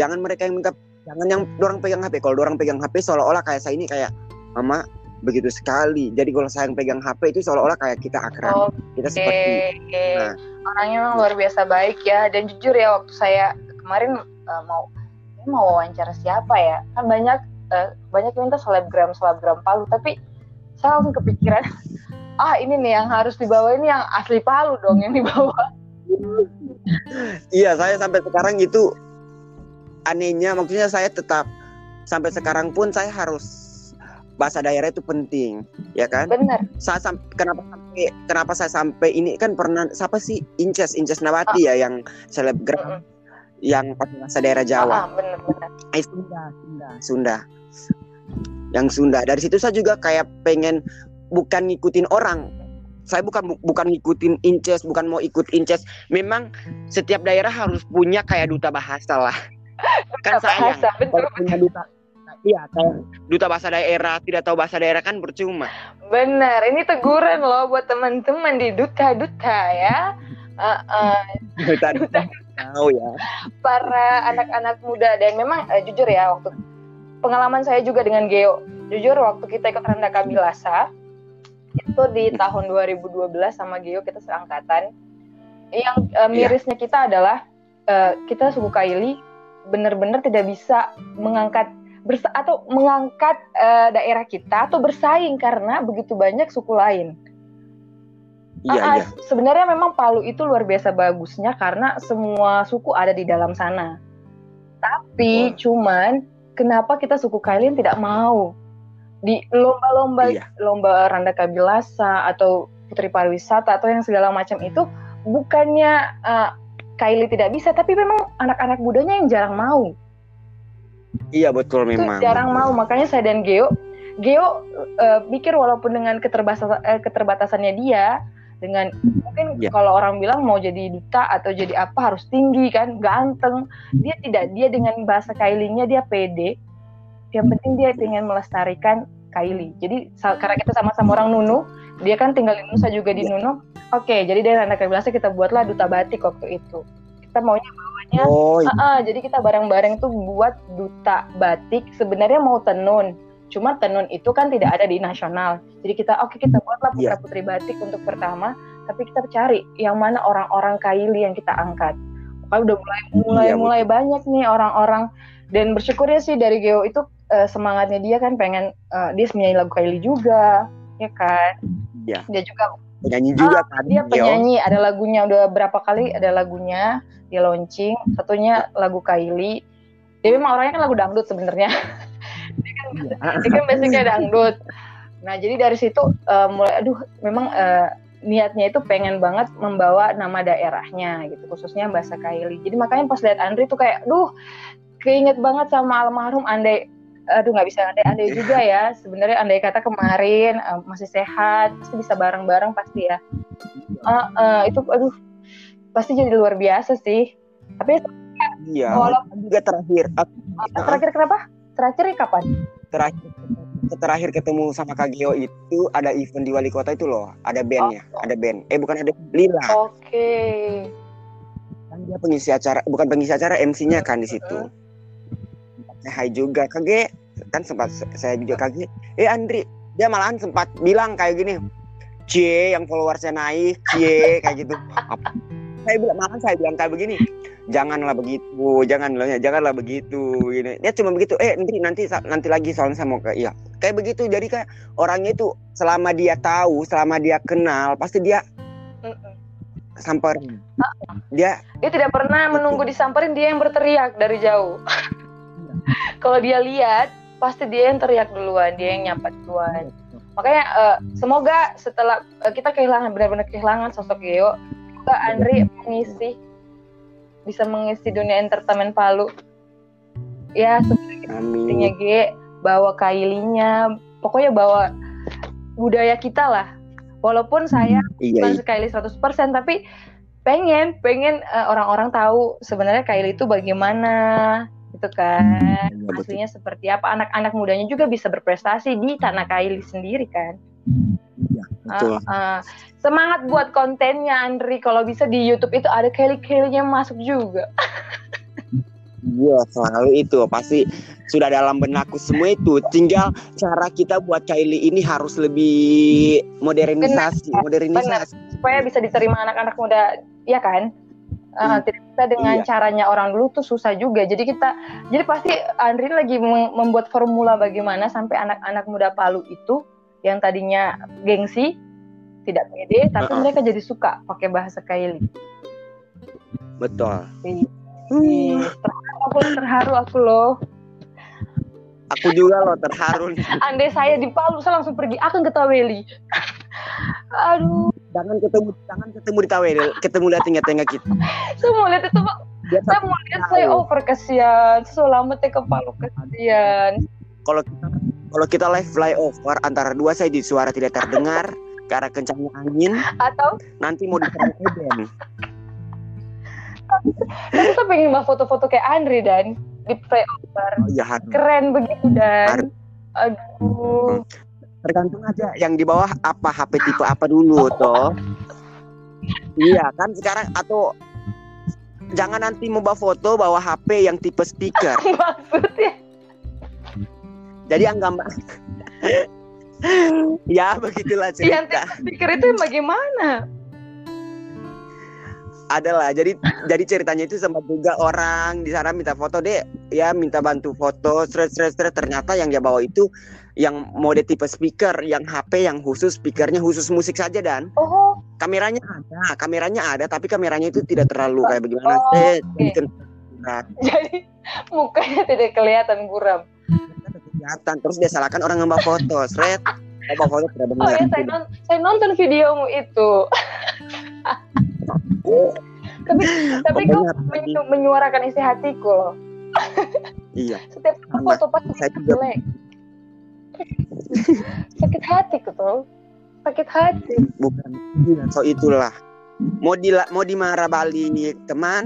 Jangan mereka yang minta, jangan yang orang pegang HP. Kalau orang pegang HP seolah-olah kayak saya ini kayak, mama begitu sekali. Jadi kalau saya pegang HP itu seolah-olah kayak kita akrab. Okay. Kita seperti nah. orangnya memang luar biasa baik ya. Dan jujur ya waktu saya kemarin uh, mau mau wawancara siapa ya? Kan banyak uh, banyak minta selebgram selebgram Palu, tapi saya langsung kepikiran ah ini nih yang harus dibawa ini yang asli Palu dong yang dibawa. iya, saya sampai sekarang itu anehnya maksudnya saya tetap sampai sekarang pun saya harus bahasa daerah itu penting, ya kan? Benar. Saya sam- kenapa sampai kenapa saya sampai ini kan pernah siapa sih Inces Inces Nawati ya yang selebgram Mm-mm. yang pakai bahasa daerah Jawa. Ah, benar benar. Eh, Sunda, Sunda, Sunda. Yang Sunda. Dari situ saya juga kayak pengen bukan ngikutin orang. Saya bukan bu- bukan ngikutin Inces, bukan mau ikut Inces. Memang setiap daerah harus punya kayak duta bahasa lah. kan sayang bahasa, betul. kalau punya duta Iya, kayak duta bahasa daerah, tidak tahu bahasa daerah kan percuma. Benar, ini teguran loh buat teman-teman di duta-duta ya. Eh, eh, Duta duta tahu ya. para anak-anak muda dan memang eh, jujur ya waktu pengalaman saya juga dengan Geo. Jujur waktu kita ikut Randa Kabilasa itu di tahun 2012 sama Geo kita seangkatan. Yang eh, mirisnya kita adalah eh, kita suku Kaili benar-benar tidak bisa mengangkat bersa atau mengangkat eh, daerah kita atau bersaing karena begitu banyak suku lain. Iya, Ah, ah, iya. Sebenarnya memang Palu itu luar biasa bagusnya karena semua suku ada di dalam sana. Tapi Wah. cuman kenapa kita suku Kailin tidak mau di lomba-lomba Iya. lomba Randa Kabilasa atau Putri Pariwisata atau yang segala macam itu bukannya uh, Kaili tidak bisa tapi memang anak-anak mudanya yang jarang mau Iya betul itu memang. jarang mau makanya saya dan Geo Geo eh, pikir walaupun dengan keterbatasan eh, keterbatasannya dia dengan mungkin Iya. kalau orang bilang mau jadi duta atau jadi apa harus tinggi kan ganteng dia tidak dia dengan bahasa Kailinya dia pede yang penting dia ingin melestarikan Kaili jadi karena kita sama-sama orang Nunu dia kan tinggal di Nusa juga di Iya. Nunu oke jadi dari anak Kabilasa kita buatlah duta batik waktu itu kita maunya bawanya Oh, iya. Ah, ah, jadi kita bareng-bareng tuh buat duta batik. Sebenarnya mau tenun, cuma tenun itu kan tidak ada di nasional. Jadi kita oke kita buatlah putra Iya. putri batik untuk pertama, tapi kita cari yang mana orang-orang kaili yang kita angkat. Pokoknya udah mulai mulai Iya, mulai banyak nih orang-orang dan bersyukurnya sih dari Geo itu eh, semangatnya dia kan pengen eh, dia menyanyi lagu kaili juga, ya kan? Iya. Dia juga penyanyi juga kan. dia penyanyi ada lagunya udah berapa kali ada lagunya dia launching satunya lagu Kylie dia memang orangnya kan lagu dangdut sebenarnya Iya. dia kan basicnya dangdut. Nah jadi dari situ eh, mulai aduh memang eh, niatnya itu pengen banget membawa nama daerahnya gitu khususnya bahasa Kylie jadi makanya pas lihat Andri tuh kayak duh keinget banget sama almarhum Andai. Aduh nggak bisa andai-andai juga ya. Sebenarnya andai kata kemarin eh, masih sehat pasti bisa bareng-bareng pasti ya. Ah, ah, itu aduh pasti jadi luar biasa sih. Tapi Iya. Juga terakhir aku ah, terakhir kenapa? Terakhir kapan terakhir terakhir ketemu sama Kak Gio itu ada event di wali kota itu loh, ada bandnya, Oh. ada band. Eh bukan ada Lila, oke kan dia pengisi acara, bukan pengisi acara, MC-nya kan di situ. Saya hai juga Kak G, kan sempat saya juga Kak G. Eh Andri, dia malahan sempat bilang kayak gini, Cie yang followersnya naik, Cie kayak gitu. Apa? Saya bilang malahan saya bilang kayak begini, janganlah begitu, janganlah janganlah begitu gini. Dia cuma begitu, eh nanti nanti nanti lagi soalnya saya mau ke iya. Kayak begitu, jadi kayak orangnya itu selama dia tahu, selama dia kenal, pasti dia samperin. Dia dia tidak pernah menunggu disamperin dia yang berteriak dari jauh kalau dia lihat pasti dia yang teriak duluan dia yang nyapa duluan makanya eh, semoga setelah eh, kita kehilangan benar-benar kehilangan sosok Geo semoga Andri mengisi. Bisa mengisi dunia entertainment Palu. Ya sepertinya. G. Bawa kailinya pokoknya bawa budaya kita lah. Walaupun saya Iya, bukan iya. sekali 100% tapi pengen pengen eh, orang-orang tahu sebenarnya Kylie itu bagaimana gitu kan. Iya, betul. aslinya seperti apa. Anak-anak mudanya juga bisa berprestasi di tanah Kylie sendiri kan Betul. Ah, ah. semangat buat kontennya Andri kalau bisa di YouTube itu ada Kylie Kylie-nya masuk juga Iya, selalu itu pasti sudah dalam benakku semua itu. Tinggal cara kita buat Kylie ini harus lebih modernisasi, modernisasi. supaya bisa diterima anak-anak muda ya kan Ah, tidak bisa dengan Iya. caranya orang dulu tuh susah juga jadi kita jadi pasti Andri lagi mem- membuat formula bagaimana sampai anak-anak muda Palu itu yang tadinya gengsi tidak pede tapi Uh-uh. mereka jadi suka pakai bahasa Kaili Betul. Ih, terharu aku terharu aku loh Aku juga loh terharu. Andai saya di Palu, saya langsung pergi akan ke Taweli. Aduh, Jangan ketemu, jangan ketemu di Tawel, ketemu di tengah-tengah kita. saya mau lihat itu, Pak. Saya mau lihat saya over kasihan. Selamat ya ke Palu kasihan. kalau kita kalau kita live flyover antara dua saya di suara tidak terdengar karena kencangnya angin. Atau? Nanti mau diserang Eden tapi saya pengen mbak foto-foto kayak Andri dan. Di flyover. oh iya harus Keren begitu dan. Aduh. tergantung aja yang di bawah apa HP tipe apa dulu toh. Iya kan sekarang atau jangan nanti mau bawa foto bawa HP yang tipe speaker Maksudnya. Jadi anggap ya begitulah Yang cerita. Speaker itu yang bagaimana? adalah jadi jadi ceritanya itu sempat juga orang di sana minta foto deh ya minta bantu foto stres stres stres ternyata yang dia bawa itu yang mode tipe speaker yang HP yang khusus speakernya khusus musik saja dan. Oh, kameranya ada kameranya ada tapi kameranya itu tidak terlalu kayak bagaimana. Oh, nah, jadi mukanya tidak kelihatan buram. Kelihatan terus dia salahkan orang bawa foto seret bawa foto tidak Oh benar ya, saya, non- saya nonton videomu itu. tapi tapi kau menyu- menyuarakan isi hatiku loh. iya Setiap foto pasti Saya juga- jelek. Sakit hati tuh. Sakit hati. bukan iya, so itulah mau di mau dimarah Bali teman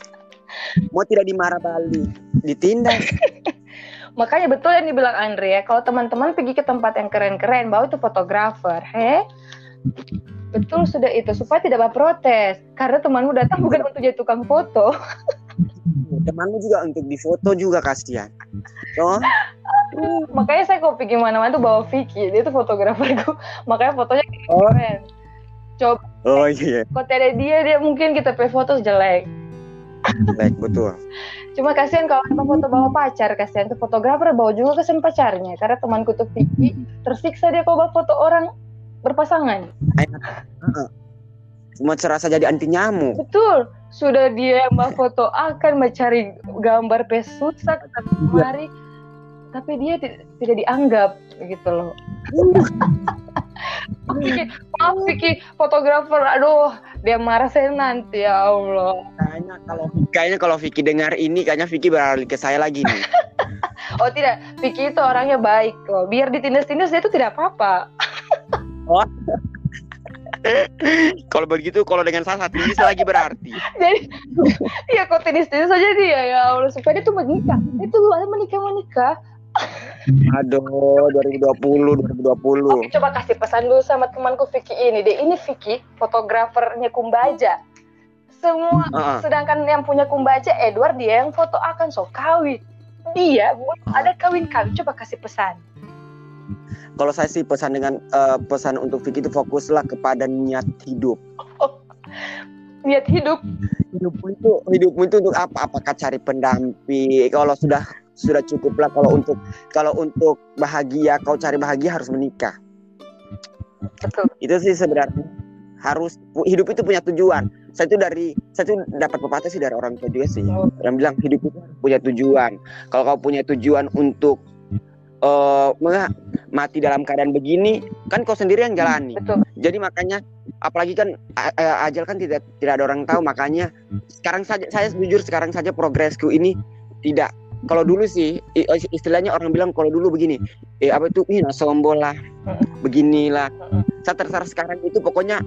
mau tidak dimarah Bali ditindak Makanya betul yang dibilang Andre ya, kalau teman-teman pergi ke tempat yang keren-keren, bawa itu fotografer, he? Betul sudah itu supaya tidak berprotes. Karena temanmu datang bukan untuk jadi tukang foto. temanmu juga untuk difoto juga kasihan oh Makanya saya kalau pergi mana-mana tuh bawa Vicky, dia tuh fotograferku. Makanya fotonya Oh. keren. oh iya Kalau tidak ada dia, dia mungkin kita pe foto jelek. Baik betul. Cuma kasihan kalau kita foto bawa pacar, kasihan tuh fotografer bawa juga kesian pacarnya. Karena temanku tuh Vicky, tersiksa dia kalau bawa foto orang berpasangan. cuma serasa jadi anti nyamuk. Betul, sudah dia mbak foto akan mencari gambar pe susah ketemu kemari, tapi dia ti- tidak dianggap gitu loh. Vicky, maaf Vicky, fotografer, aduh, dia marah saya nanti ya Allah. kayaknya kalau kayaknya kalau Vicky dengar ini kayaknya Vicky beralih ke saya lagi nih Oh tidak, Vicky itu orangnya baik kok. Biar ditindas-tindas dia itu tidak apa-apa. kalau begitu kalau dengan saya satu bisa lagi berarti Jadi, ya kok tindas-tindas saja dia ya Allah supaya dia tuh menikah. Itu ada menikah menikah. aduh 2020 2020 Coba kasih pesan dulu sama temanku Vicky ini deh. Ini Vicky, fotografernya Kumbaja. Semua, Heeh. sedangkan yang punya Kumbaja Edward dia yang foto akan so kawin. Dia belum ada kawin kawin. Coba kasih pesan. kalau saya sih pesan dengan eh, pesan untuk Vicky itu fokuslah kepada niat hidup Niat hidup. hidupmu itu hidupmu itu untuk apa apakah cari pendamping kalau sudah sudah cukup lah kalau untuk kalau untuk bahagia kau cari bahagia harus menikah Betul. itu sih sebenarnya harus hidup itu punya tujuan saya itu dari saya itu dapat pepatah sih dari orang tua juga sih Oh. yang bilang hidup itu punya tujuan kalau kau punya tujuan untuk eh menga- mati dalam keadaan begini kan kau sendiri yang jalani Betul. jadi makanya apalagi kan ajal kan tidak tidak ada orang tahu makanya sekarang saja saya jujur sekarang saja progresku ini tidak kalau dulu sih istilahnya orang bilang kalau dulu begini eh apa itu ih sombong lah beginilah. Saya terserah sekarang itu pokoknya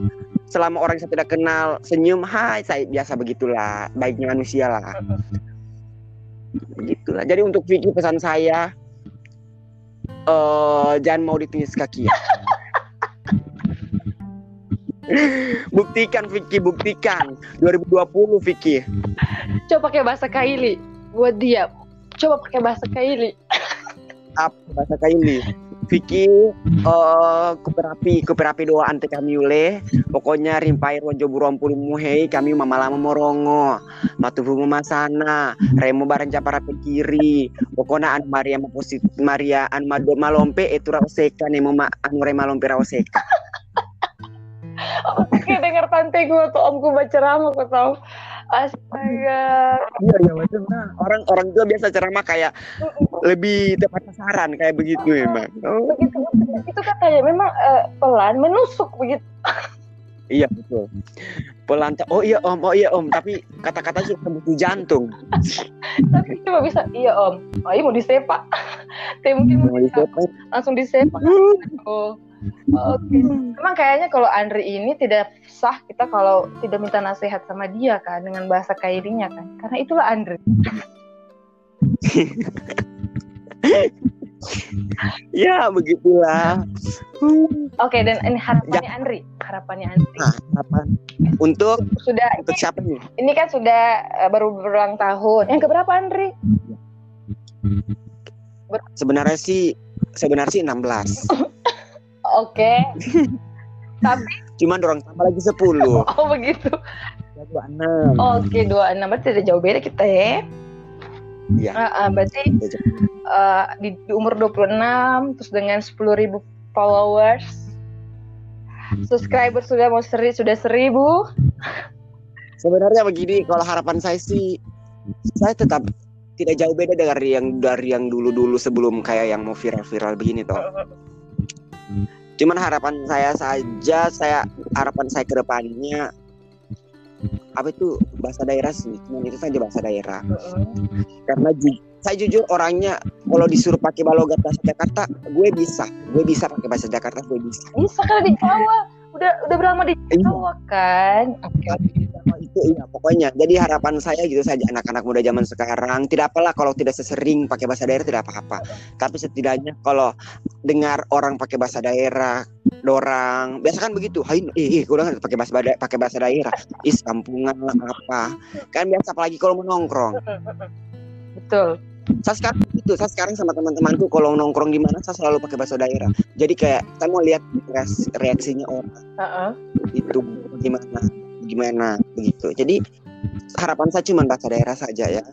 selama orang saya tidak kenal senyum hai saya biasa begitulah baiknya manusia lah. Begitulah. Jadi untuk Vicky pesan saya eh jangan mau ditingis kaki ya. Buktikan Vicky buktikan. 2020 Vicky. Coba pakai bahasa Kaili buat dia. Coba pakai bahasa Kaili. apa bahasa kaili. Vicky eh kuperapi kuperapi doa ante kami ule pokoknya rimpai rojo buruan puluh muhei kami mama lama morongo matufu masana remo barang japara pe kiri. Pokoknya an Maria maposit Maria an mado malompe itu raoseka nemo ma anu re malompe raoseka Oke, dengar tante gue tuh omku baca ceramah kau tahu. Astaga. iya iya nah orang orang tua biasa ceramah kayak lebih tepat sasaran kayak begitu memang. Oh. Begitu, itu kan kayak memang eh, pelan menusuk begitu. Iya betul. Pelan. Oh iya om, oh iya om. Tapi kata-kata sudah tembus jantung. Tapi cuma bisa iya om. Oh iya mau disepak. Tapi mungkin Mau disepak. langsung disepak. Oh. Oke. Memang kayaknya kalau Andri ini tidak sah kita kalau tidak minta nasihat sama dia kan dengan bahasa kairinya kan. Karena itulah Andri. Ya begitulah. Oke, dan ini harapannya Andri, harapannya Andri. Nah, apa? Untuk Sudah untuk siapa nih? ini kan sudah eh, baru berulang tahun. Yang keberapa Andri? Sebenarnya sih sebenarnya sih 16. Oke. Tapi Cuman dorong tambah lagi 10. oh begitu. Ya, 26. Oke, 26 berarti tidak jauh beda kita ya. Iya. Ah, ah, berarti eh, di, di umur 26 terus dengan 10.000 followers subscriber sudah mau seri sudah seribu Sebenarnya begini, kalau harapan saya sih saya tetap tidak jauh beda dari yang dari yang dulu-dulu sebelum kayak yang mau viral-viral begini toh. Cuman harapan saya saja, saya harapan saya ke depannya apa itu bahasa daerah sih, cuman itu saja bahasa daerah. Karena ju- saya jujur orangnya kalau disuruh pakai balogat bahasa Jakarta, gue bisa, gue bisa pakai bahasa Jakarta, gue bisa. bisa kan di Jawa udah udah berlama di Iya. Jawa kan itu iya pokoknya. Jadi harapan saya gitu saja anak-anak muda zaman sekarang tidak apalah kalau tidak sesering pakai bahasa daerah tidak apa-apa. Tapi setidaknya kalau dengar orang pakai bahasa daerah, dorang biasa kan begitu. Hai, gue dengar pakai bahasa bada- pakai bahasa daerah. Is kampungan lah apa. Kan biasa apalagi kalau menongkrong. betul Saya sekarang itu, saya sekarang sama teman-temanku kalau nongkrong di mana saya selalu pakai bahasa daerah. Jadi kayak saya mau lihat reaksi- reaksinya orang. Heeh. itu gimana gimana begitu jadi harapan saya cuma bahasa daerah saja ya.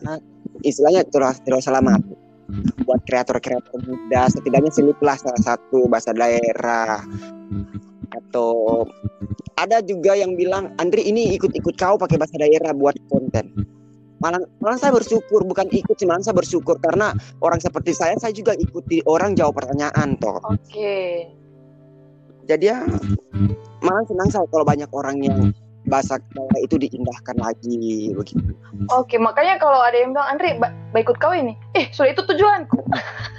Istilahnya terus terus selamat. Buat kreator-kreator muda setidaknya seliplah salah satu bahasa daerah. Atau ada juga yang bilang Andri ini ikut-ikut kau pakai bahasa daerah buat konten malah malah saya bersyukur bukan ikut sih malah saya bersyukur. Karena orang seperti saya saya juga ikuti orang jawab pertanyaan toh. Oke. Jadi ya malah senang saya kalau banyak orang yang bahasa daerah itu diindahkan lagi begitu. oke makanya kalau ada yang bilang Andri ba ba ikut kau ini. Eh sudah itu tujuanku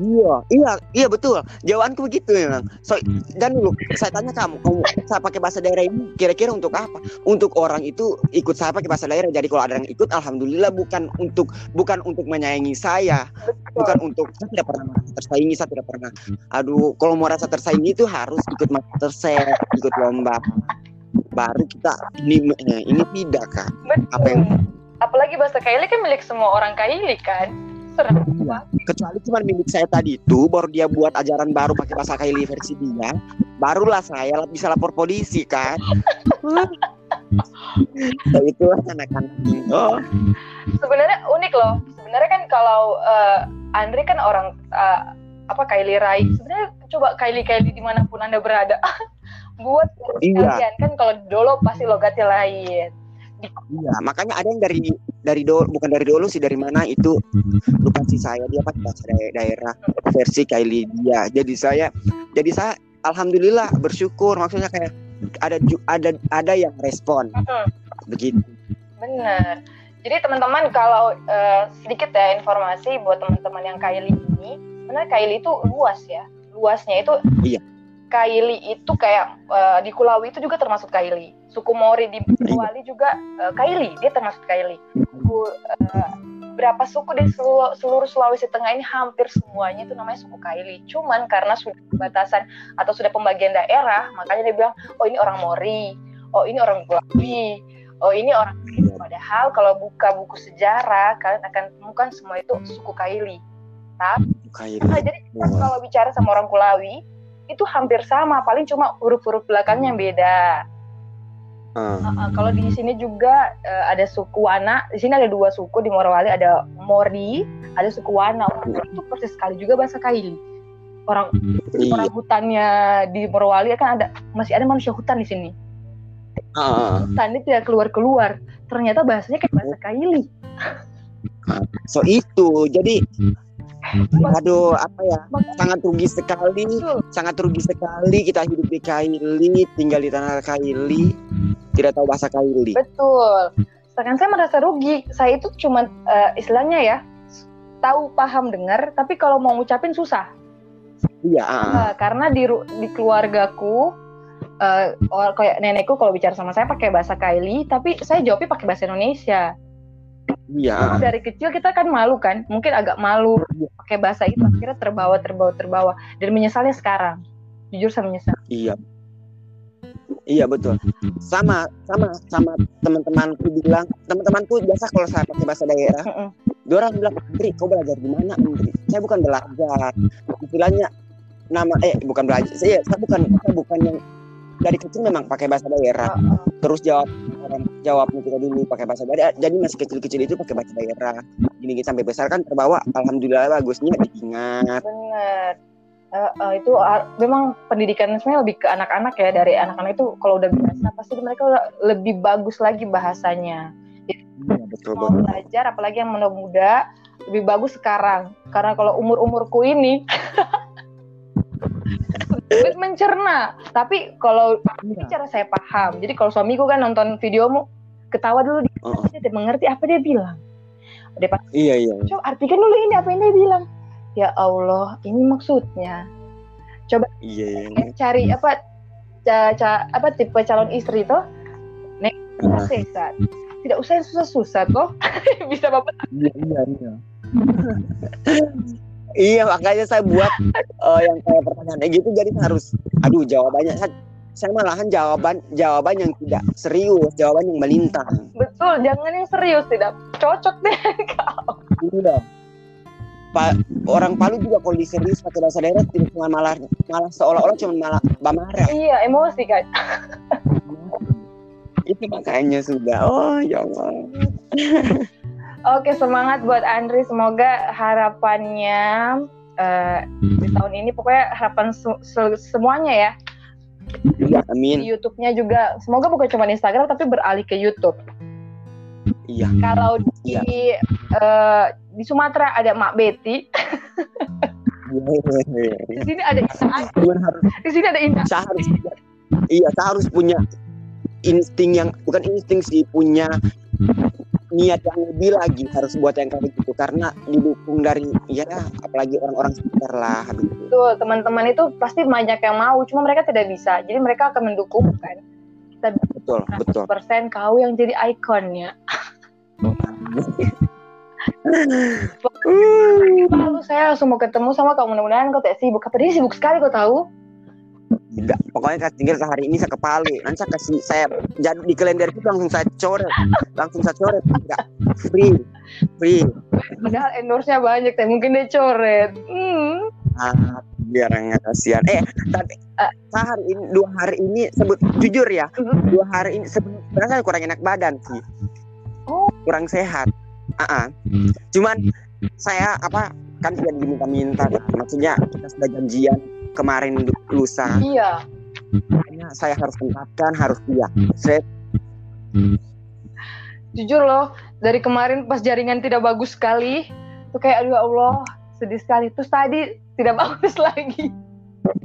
Iya, iya, iya betul. Jawabanku begitu memang. So, dan dulu saya tanya kamu, kamu saya pakai bahasa daerah ini kira-kira untuk apa? Untuk orang itu ikut saya pakai bahasa daerah. Jadi kalau ada yang ikut, alhamdulillah bukan untuk bukan untuk menyayangi saya, bukan untuk saya tidak pernah merasa tersaingi, saya tidak pernah. Aduh, kalau mau rasa tersaingi itu harus ikut masterchef, ikut lomba. Baru kita ini eh, ini tidak kan? betul Apa yang apalagi bahasa Kaili kan milik semua orang Kaili kan Iya. kecuali cuma milik saya tadi itu baru dia buat ajaran baru pakai bahasa Kaili versi dia barulah saya bisa lapor polisi kan? So, itu anak-anak. Oh. Sebenarnya unik loh. Sebenarnya kan kalau eh, Andri kan orang eh, apa Kylie Rai. Sebenarnya coba Kylie Kylie di mana pun anda berada buat Iya. kalian. Kan kalau dolo pasti logatnya lain. Iya makanya ada yang dari dari dulu bukan dari dulu sih dari mana itu lupa sih saya. Dia pakai bahasa dae- daerah versi Kaili dia. Jadi saya jadi saya alhamdulillah bersyukur. Maksudnya kayak ada ada ada yang respon. Mm-mm. begitu. Bener jadi teman-teman kalau eh, sedikit ya informasi buat teman-teman yang Kylie ini sebenarnya Kylie itu luas ya. Luasnya itu Iya. Kylie itu kayak eh, di Kulawi itu juga termasuk Kylie suku Mori di Bali juga eh, Kylie dia termasuk suku eh, berapa suku di seluruh, seluruh Sulawesi Tengah ini hampir semuanya itu namanya suku Kaili. Cuman karena sudah pembatasan atau sudah pembagian daerah, makanya dia bilang, oh ini orang Mori, oh ini orang Kulawi, oh ini orang Kaili. Padahal kalau buka buku sejarah, kalian akan temukan semua itu suku Kaili. Kaili Nah, jadi kita kalau bicara sama orang Kulawi, itu hampir sama, paling cuma huruf-huruf belakangnya yang beda. Ah. Uh, kalau di sini juga uh, ada suku Wana. Di sini ada dua suku di Morowali ada Mori, ada suku Wana. Itu persis sekali juga bahasa Kaili. Orang Iya. orang hutannya di Morowali kan ada masih ada manusia hutan di sini. Ah. Hutan itu tidak keluar keluar. Ternyata bahasanya kayak bahasa Kaili. So itu jadi Aduh, apa ya? Sangat rugi sekali, betul. sangat rugi sekali kita hidup di Kaili, tinggal di tanah Kaili, tidak tahu bahasa Kaili. Betul. Sedangkan saya merasa rugi. Saya itu cuma eh, istilahnya ya tahu, paham, dengar, tapi kalau mau ngucapin susah. Iya. Eh, karena di di keluargaku eh, or- kayak nenekku kalau bicara sama saya pakai bahasa Kaili, tapi saya jawabnya pakai bahasa Indonesia. Iya. Dari kecil kita kan malu kan, mungkin agak malu Iya. pakai bahasa itu, akhirnya terbawa, terbawa, terbawa, dan menyesalnya sekarang. Jujur saya menyesal. Iya. Iya betul. Sama sama sama teman-temanku bilang, teman-temanku biasa kalau saya pakai bahasa daerah, Mm-mm. dia orang bilang, Andri, kau belajar di mana, Andri? Saya bukan belajar. Istilahnya nama eh bukan belajar. Saya, saya bukan saya bukan yang dari kecil memang pakai bahasa daerah. Terus jawab orang jawabnya kita dulu pakai bahasa daerah. Jadi masih kecil-kecil itu pakai bahasa daerah. Gini sampai besar kan terbawa. Alhamdulillah bagusnya diingat. Bener. Eh, eh, itu ah, memang pendidikan sebenarnya lebih ke anak-anak ya dari anak-anak itu kalau udah biasa pasti mereka udah lebih bagus lagi bahasanya. Iya betul Mau betul. belajar apalagi yang muda-muda lebih bagus sekarang karena kalau umur-umurku ini sulit mencerna. Tapi kalau Iya. cara saya paham. Jadi kalau suamiku kan nonton videomu ketawa dulu dia, Oh, oh. dia mengerti apa dia bilang. Dia pas Iya iya. coba artikan dulu ini apa yang dia bilang. Ya Allah, ini maksudnya. Iya. Eh, cari apa ca, ca- apa tipe calon istri tuh Ah, sehat tidak usah susah-susah toh bisa bapak Iya iya iya. iya makanya saya buat eh, yang kayak pertanyaan kayak gitu jadi harus aduh jawabannya saya, saya malahan jawaban jawaban yang tidak serius jawaban yang melintang. Betul jangan yang serius tidak cocok deh kau dong. Pa- orang Palu juga kalau diserius pakai bahasa daerah tidak cuma malah malah seolah-olah cuma malah bamarah. Iya emosi kan itu makanya sudah. Oh ya Allah oke semangat buat Andri. Semoga harapannya eh, di tahun ini pokoknya harapan se- se- semuanya ya. Iya. Di amin YouTube-nya juga. Semoga bukan cuma di Instagram tapi beralih ke YouTube. Iya. Kalau di eh, di Sumatera ada Mak Betty. Di sini ada Indah di sini ada Indah saya harus punya- iya saya harus punya insting yang bukan insting sih punya niat yang lebih lagi harus buat yang kayak gitu karena didukung dari ya apalagi orang-orang sekitar lah aduh. Betul, teman-teman itu pasti banyak yang mau, cuma mereka tidak bisa. Jadi mereka akan mendukung kan. Kita betul betul 100% kau yang jadi ikonnya. Lalu saya langsung mau ketemu sama kau, mudah-mudahan kau tidak sibuk. Apa dia sibuk sekali kau tahu? Tidak pokoknya kasih tinggal hari ini saya ke Palu nanti saya kasih saya jadi di kalender itu langsung saya coret. Langsung saya coret. Enggak free. Free. Padahal endorse-nya banyak, tapi mungkin dia coret. Hmm. ah, biar nggak kasihan. Eh tapi saya hari ini dua hari ini sebut jujur ya dua hari ini sebenarnya saya kurang enak badan sih. Oh. kurang sehat. Ah ah. cuman saya apa kan sudah diminta-minta maksudnya kita sudah janjian kemarin lu- lusa Iya, makanya saya harus tempatkan harus dia saya jujur loh, dari kemarin pas jaringan tidak bagus sekali, tuh kayak aduh ya Allah, sedih sekali. Terus tadi tidak bagus lagi.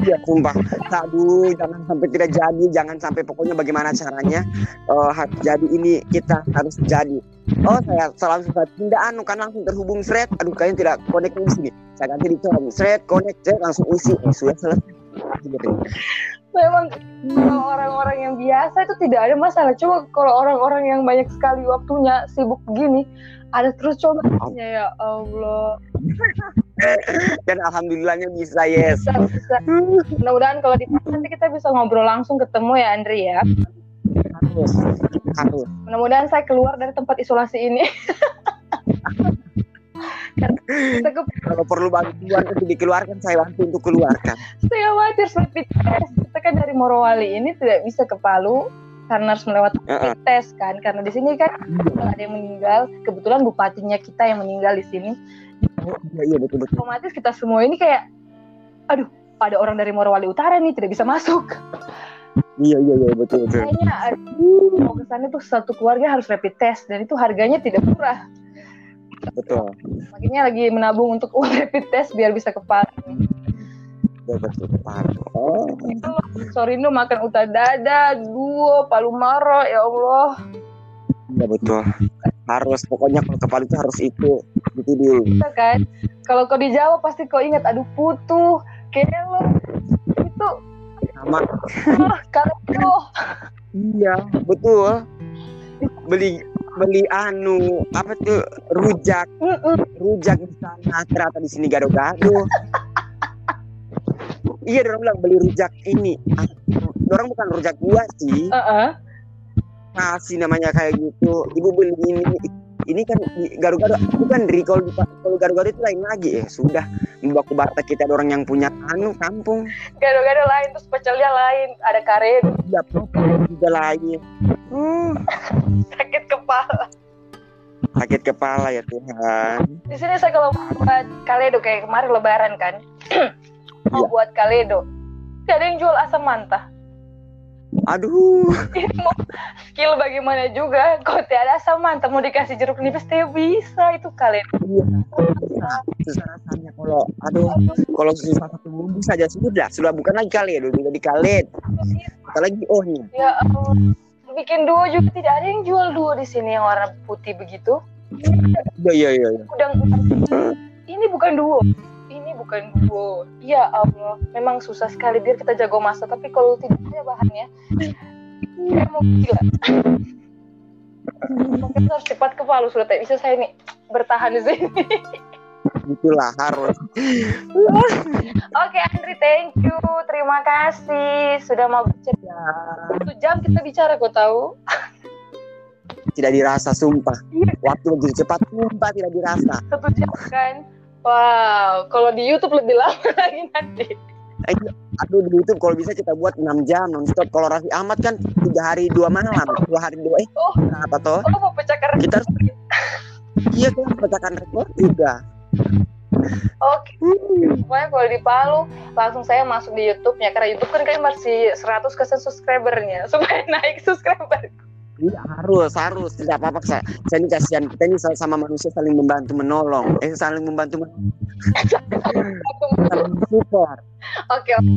Iya, sumpah. Aduh, jangan sampai tidak jadi, jangan sampai pokoknya bagaimana caranya eh, harus jadi ini kita harus jadi. Oh, saya langsung saya tidak anu kan langsung terhubung thread. Aduh, kayaknya tidak connect di sini. Saya ganti di colong thread, connect, saya langsung isi. Eh, sudah selesai. Memang kalau orang-orang yang biasa itu tidak ada masalah. Coba kalau orang-orang yang banyak sekali waktunya sibuk begini, ada terus coba ya Allah. Dan alhamdulillahnya bisa, yes. Bisa, bisa. Mudah-mudahan kalau di nanti kita bisa ngobrol langsung ketemu ya Andri ya. Harus, harus. Mudah-mudahan saya keluar dari tempat isolasi ini. Kalau perlu bantuan untuk dikeluarkan, saya bantu untuk keluarkan. saya khawatir rapid test. Kita kan dari Morowali ini tidak bisa ke Palu karena harus melewati Heeh. rapid test kan. Karena di sini kan kalau ada yang meninggal, kebetulan bupatinya kita yang meninggal di sini. Iya, iya betul betul. Otomatis kita semua ini kayak, aduh, ada orang dari Morowali Utara nih tidak bisa masuk. Iya, iya, iya betul betul. Kayaknya aduh, mau ke sana tuh satu keluarga harus rapid test dan itu harganya tidak murah. betul Makanya lagi menabung untuk uang rapid test biar bisa ke Palu. betul betul Palu. oh Sorino makan uta dada, duo, palu maro, ya Allah. Iya betul. Harus pokoknya kalau ke Palu itu harus itu itu dulu Bisa kan? Kalau kau di Jawa pasti kau ingat aduh putu, kelo. Itu sama. Ah, kalau iya betul. Beli beli anu apa tuh rujak. Rujak di sana ternyata di sini gado-gado iya orang bilang beli rujak ini. Ah, orang bukan rujak gua sih. Heeh. Kasih namanya kayak gitu. Ibu beli ini. Ini kan gado-gado bukan dari kalau kalau gado-gado itu lain lagi. Ya sudah. Membaku bata kita ada orang yang punya anu kampung. Gado-gado lain terus pecelnya lain, ada karet, ya juga lain. Hmm, sakit kepala. sakit kepala ya Tuhan. Di sini saya kalau buat kaledo kayak kemarin lebaran kan. mau Iya. buat kaledo. Gak ada yang jual asam mantah. Aduh Ini skill bagaimana juga. Kok tidak ada asam mantah mau dikasih jeruk nipis tidak bisa itu kaledo. iya susah rasanya kalau aduh kalau susah satu bumbu saja sudah sudah bukan lagi kali ya dulu jadi kalet apalagi oh nih Ya Allah. Bikin duo juga tidak ada yang jual duo di sini yang warna putih begitu. iya iya iya iya. Udang ini bukan duo. Bukan duo. Ya Allah, memang susah sekali biar kita jago masak. Tapi kalau tidak ada bahannya, saya mau gila. Mungkin harus cepat ke Palu sudah tak bisa saya nih bertahan di sini. itulah harus Oke Andri, thank you, terima kasih sudah mau bercerita. Satu jam kita bicara, kau tahu? tidak dirasa sumpah Iya. waktu begitu cepat sumpah tidak dirasa Satu jam kan? Wow, kalau di YouTube lebih lama lagi nanti. aduh di YouTube kalau bisa kita buat 6 jam nonstop. Kalau Raffi Ahmad kan tiga hari dua malam dua hari dua eh Oh. apa toh? Oh, mau pecahkan kita harus iya kan pecahkan rekor juga. Oke, pokoknya kalau di Palu langsung saya masuk di YouTube-nya. Karena YouTube kan kalian masih 100 kesan subscribernya. Supaya naik subscriber. Iya harus harus tidak apa-apa saya, saya ini kasihan kita ini sama manusia saling membantu menolong eh saling membantu menolong saling Oke, oke.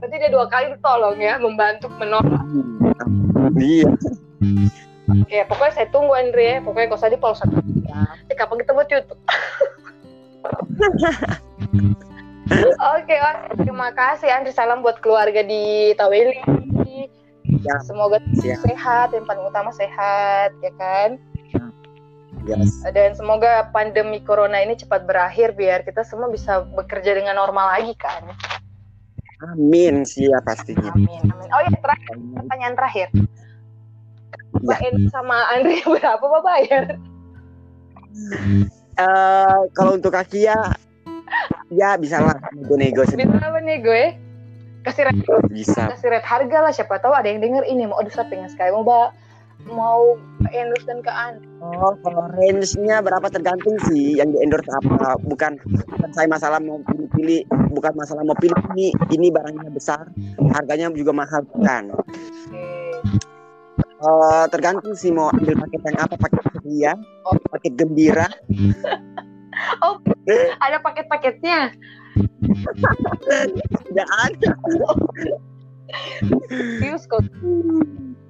Berarti dia dua kali tolong ya, membantu menolong. iya Oke, pokoknya saya tunggu Andre ya. Pokoknya kalau di Palu satu. Eh, kapan kita buat YouTube? Oke, oke. terima kasih Andre. Salam buat keluarga di Taweli. Ya. Semoga Siap. sehat, yang paling utama sehat, ya kan? yes. Dan semoga pandemi corona ini cepat berakhir biar kita semua bisa bekerja dengan normal lagi kan. amin sih ya pastinya Amin, amin. Oh ya, terakhir, pertanyaan terakhir. Mbak Ya. Sama Andre berapa Pak bayar? Eh, kalau untuk kaki ya ya bisa lah nego-nego Bisa apa nih gue? Kasih rate, bisa kasih rate harga lah siapa tahu ada yang denger ini mau aduh saya pengen sekali mau ba mau endorse dan ke Andre. Oh, kalau range-nya berapa tergantung sih yang di endorse apa. Bukan, bukan saya masalah mau pilih-pilih, bukan masalah mau pilih ini ini barangnya besar, harganya juga mahal kan. Oke. Eh, tergantung sih mau ambil paket yang apa, paket ceria, Oh. paket gembira. Ada paket-paketnya. Tidak ada. Serius kok.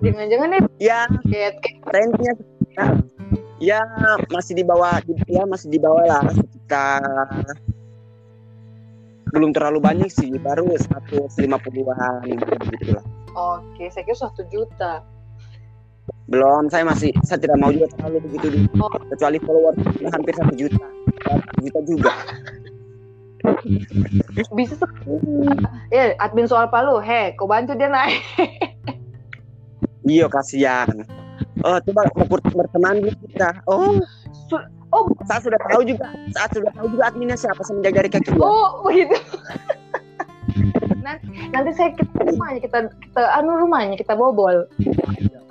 Jangan-jangan nih Ya, kayak range-nya ya, ya masih di bawah ya masih di bawah lah sekitar belum terlalu banyak sih baru 150-an gitu lah. Oke, saya kira satu juta. Belum, saya masih saya tidak mau juga terlalu begitu dulu. Oh. Kecuali follower hampir satu juta, satu juta juga. Bisa. Ya, admin soal Palu, he, kau bantu dia naik. Iya kasihan. Oh coba mau ber- berteman dulu kita. Oh, Su- oh, saya sudah tahu juga. Saya sudah tahu juga adminnya siapa semenjak dari kaki. oh, begitu. nanti, nanti saya kita rumahnya kita kita anu rumahnya kita bobol.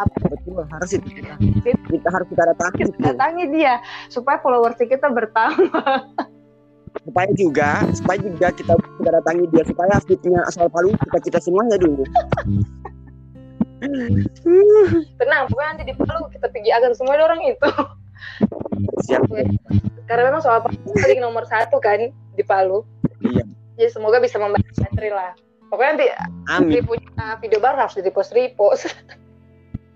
Betul, harus itu kita. Kita harus kita datangi itu. Datangi dia supaya followers kita bertambah. Supaya juga, supaya juga kita kita datangi dia supaya fitnya asal palu kita kita semuanya dulu. Tenang, pokoknya nanti di Palu kita pergi agar semua orang itu. Siap. Karena memang soal Palu paling nomor satu kan di Palu. Iya. Jadi semoga bisa membantu Andri lah. Pokoknya nanti Amin. punya video baru harus di repost repost.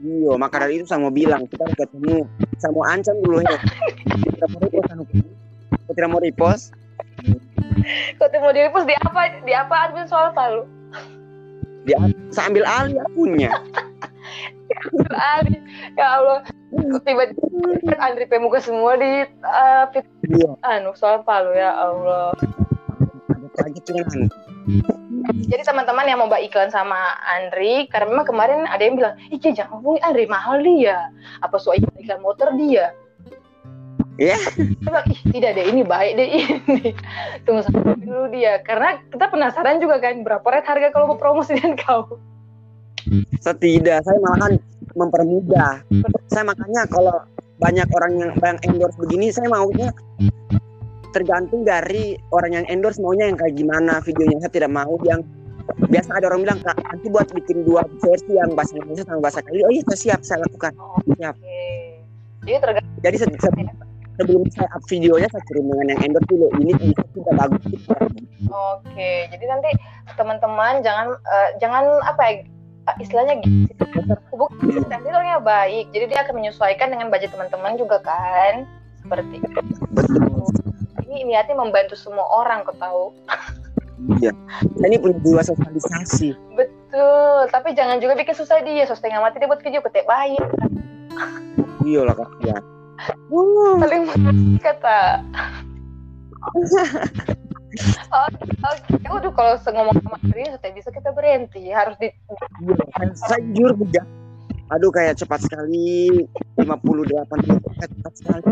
Iya, maka dari itu saya mau bilang kita ketemu. Saya mau ancam dulu ya. Kita mau repost tidak mau repost? Kok mau di repost di apa? Di apa admin soal Palu? Dia saya ambil alih akunnya. Ali, ya Allah. Tiba-tiba Andri Pemuka semua di uh, Iya. anu soal Palu ya Allah. Kaget dengan Jadi teman-teman yang mau mbak iklan sama Andri, karena memang kemarin ada yang bilang, Cie, jangan hubungi Andri mahal dia, apa soal iklan motor dia. Bilang, ih tidak deh, ini baik deh ini. Tunggu sampai dulu dia, karena kita penasaran juga kan berapa rate harga kalau mau promosikan kau. Setidak saya malahan mempermudah. Saya makanya kalau banyak orang yang yang endorse begini, saya maunya tergantung dari orang yang endorse maunya yang kayak gimana videonya. Saya tidak mau yang biasa ada orang bilang kak nanti buat bikin dua versi yang bahasa Indonesia sama bahasa Kali. Oh iya saya siap saya lakukan. Oh, Siap. Oke. Jadi tergantung Jadi se- se- sebelum saya up videonya saya kirim dengan yang endorse dulu. Ini bisa tidak bagus. Oke, jadi nanti teman-teman jangan eh, jangan apa ya eh, istilahnya gitu. Hubung nanti orangnya baik, jadi dia akan menyesuaikan dengan budget teman-teman juga kan. Seperti itu. Ini niatnya membantu semua orang, kau tahu. Iya. Ini punya jiwa sosialisasi. Betul, tapi jangan juga bikin susah dia. Sos tengah mati dia buat video ketek bayi. Iya lah kak. Ya. Uh, Saling kata. Oke, oke. Waduh, kalau ngomong sama Andri, sudah bisa kita berhenti. Harus di saya, jujur juga. Aduh kayak cepat sekali 58 menit cepat sekali.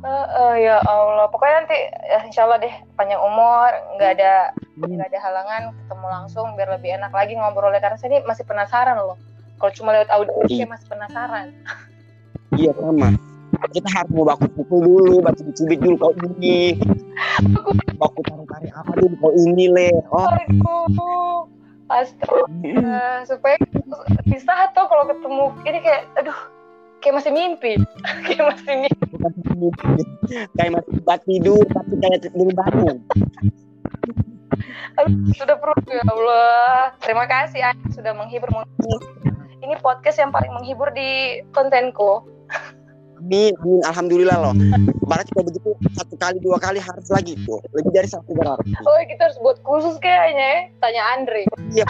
Eh, eh, ya Allah pokoknya nanti ya, insya Allah deh panjang umur nggak ada nggak ada halangan ketemu langsung biar lebih enak lagi ngobrolnya karena saya ini masih penasaran loh kalau cuma lewat audio saya masih penasaran Iya sama. Kita harus mau baku pukul dulu, baku dicubit dulu kau ini. Baku tarik-tarik apa dulu kau ini le. Oh, astaga supaya bisa atau kalau ketemu ini kayak aduh kayak masih mimpi kayak masih mimpi kayak masih tempat tidur tapi kayak belum bangun. sudah perlu ya Allah terima kasih Anda sudah menghibur. ini podcast yang paling menghibur di kontenku Amin, amin, alhamdulillah loh. Barat juga begitu satu kali dua kali harus lagi tuh. Lebih dari satu berarti. oh kita harus buat khusus kayaknya ya tanya Andre Iya,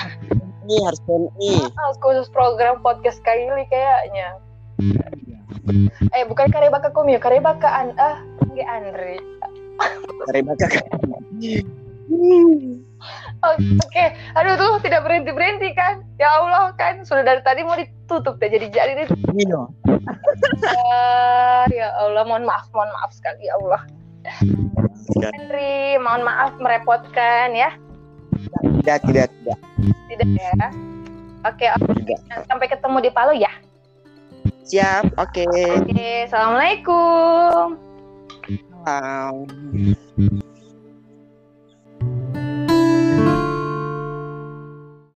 ini harus ini. Ah, khusus program podcast Kaili kayaknya. Eh bukan Karebaka Komi, Karebaka an ah nggak Andre. Dari Oke, aduh tuh tidak berhenti berhenti kan? Ya Allah kan sudah dari tadi mau ditutup deh jadi jadi deh. Iya. Ah, ya Allah mohon maaf mohon maaf sekali ya Allah. Andre mohon maaf merepotkan ya. tidak, tidak, tidak. Tidak ya. Oke, oke. Tidak. sampai ketemu di Palu ya. Siap, oke. Oke, assalamualaikum. Wow.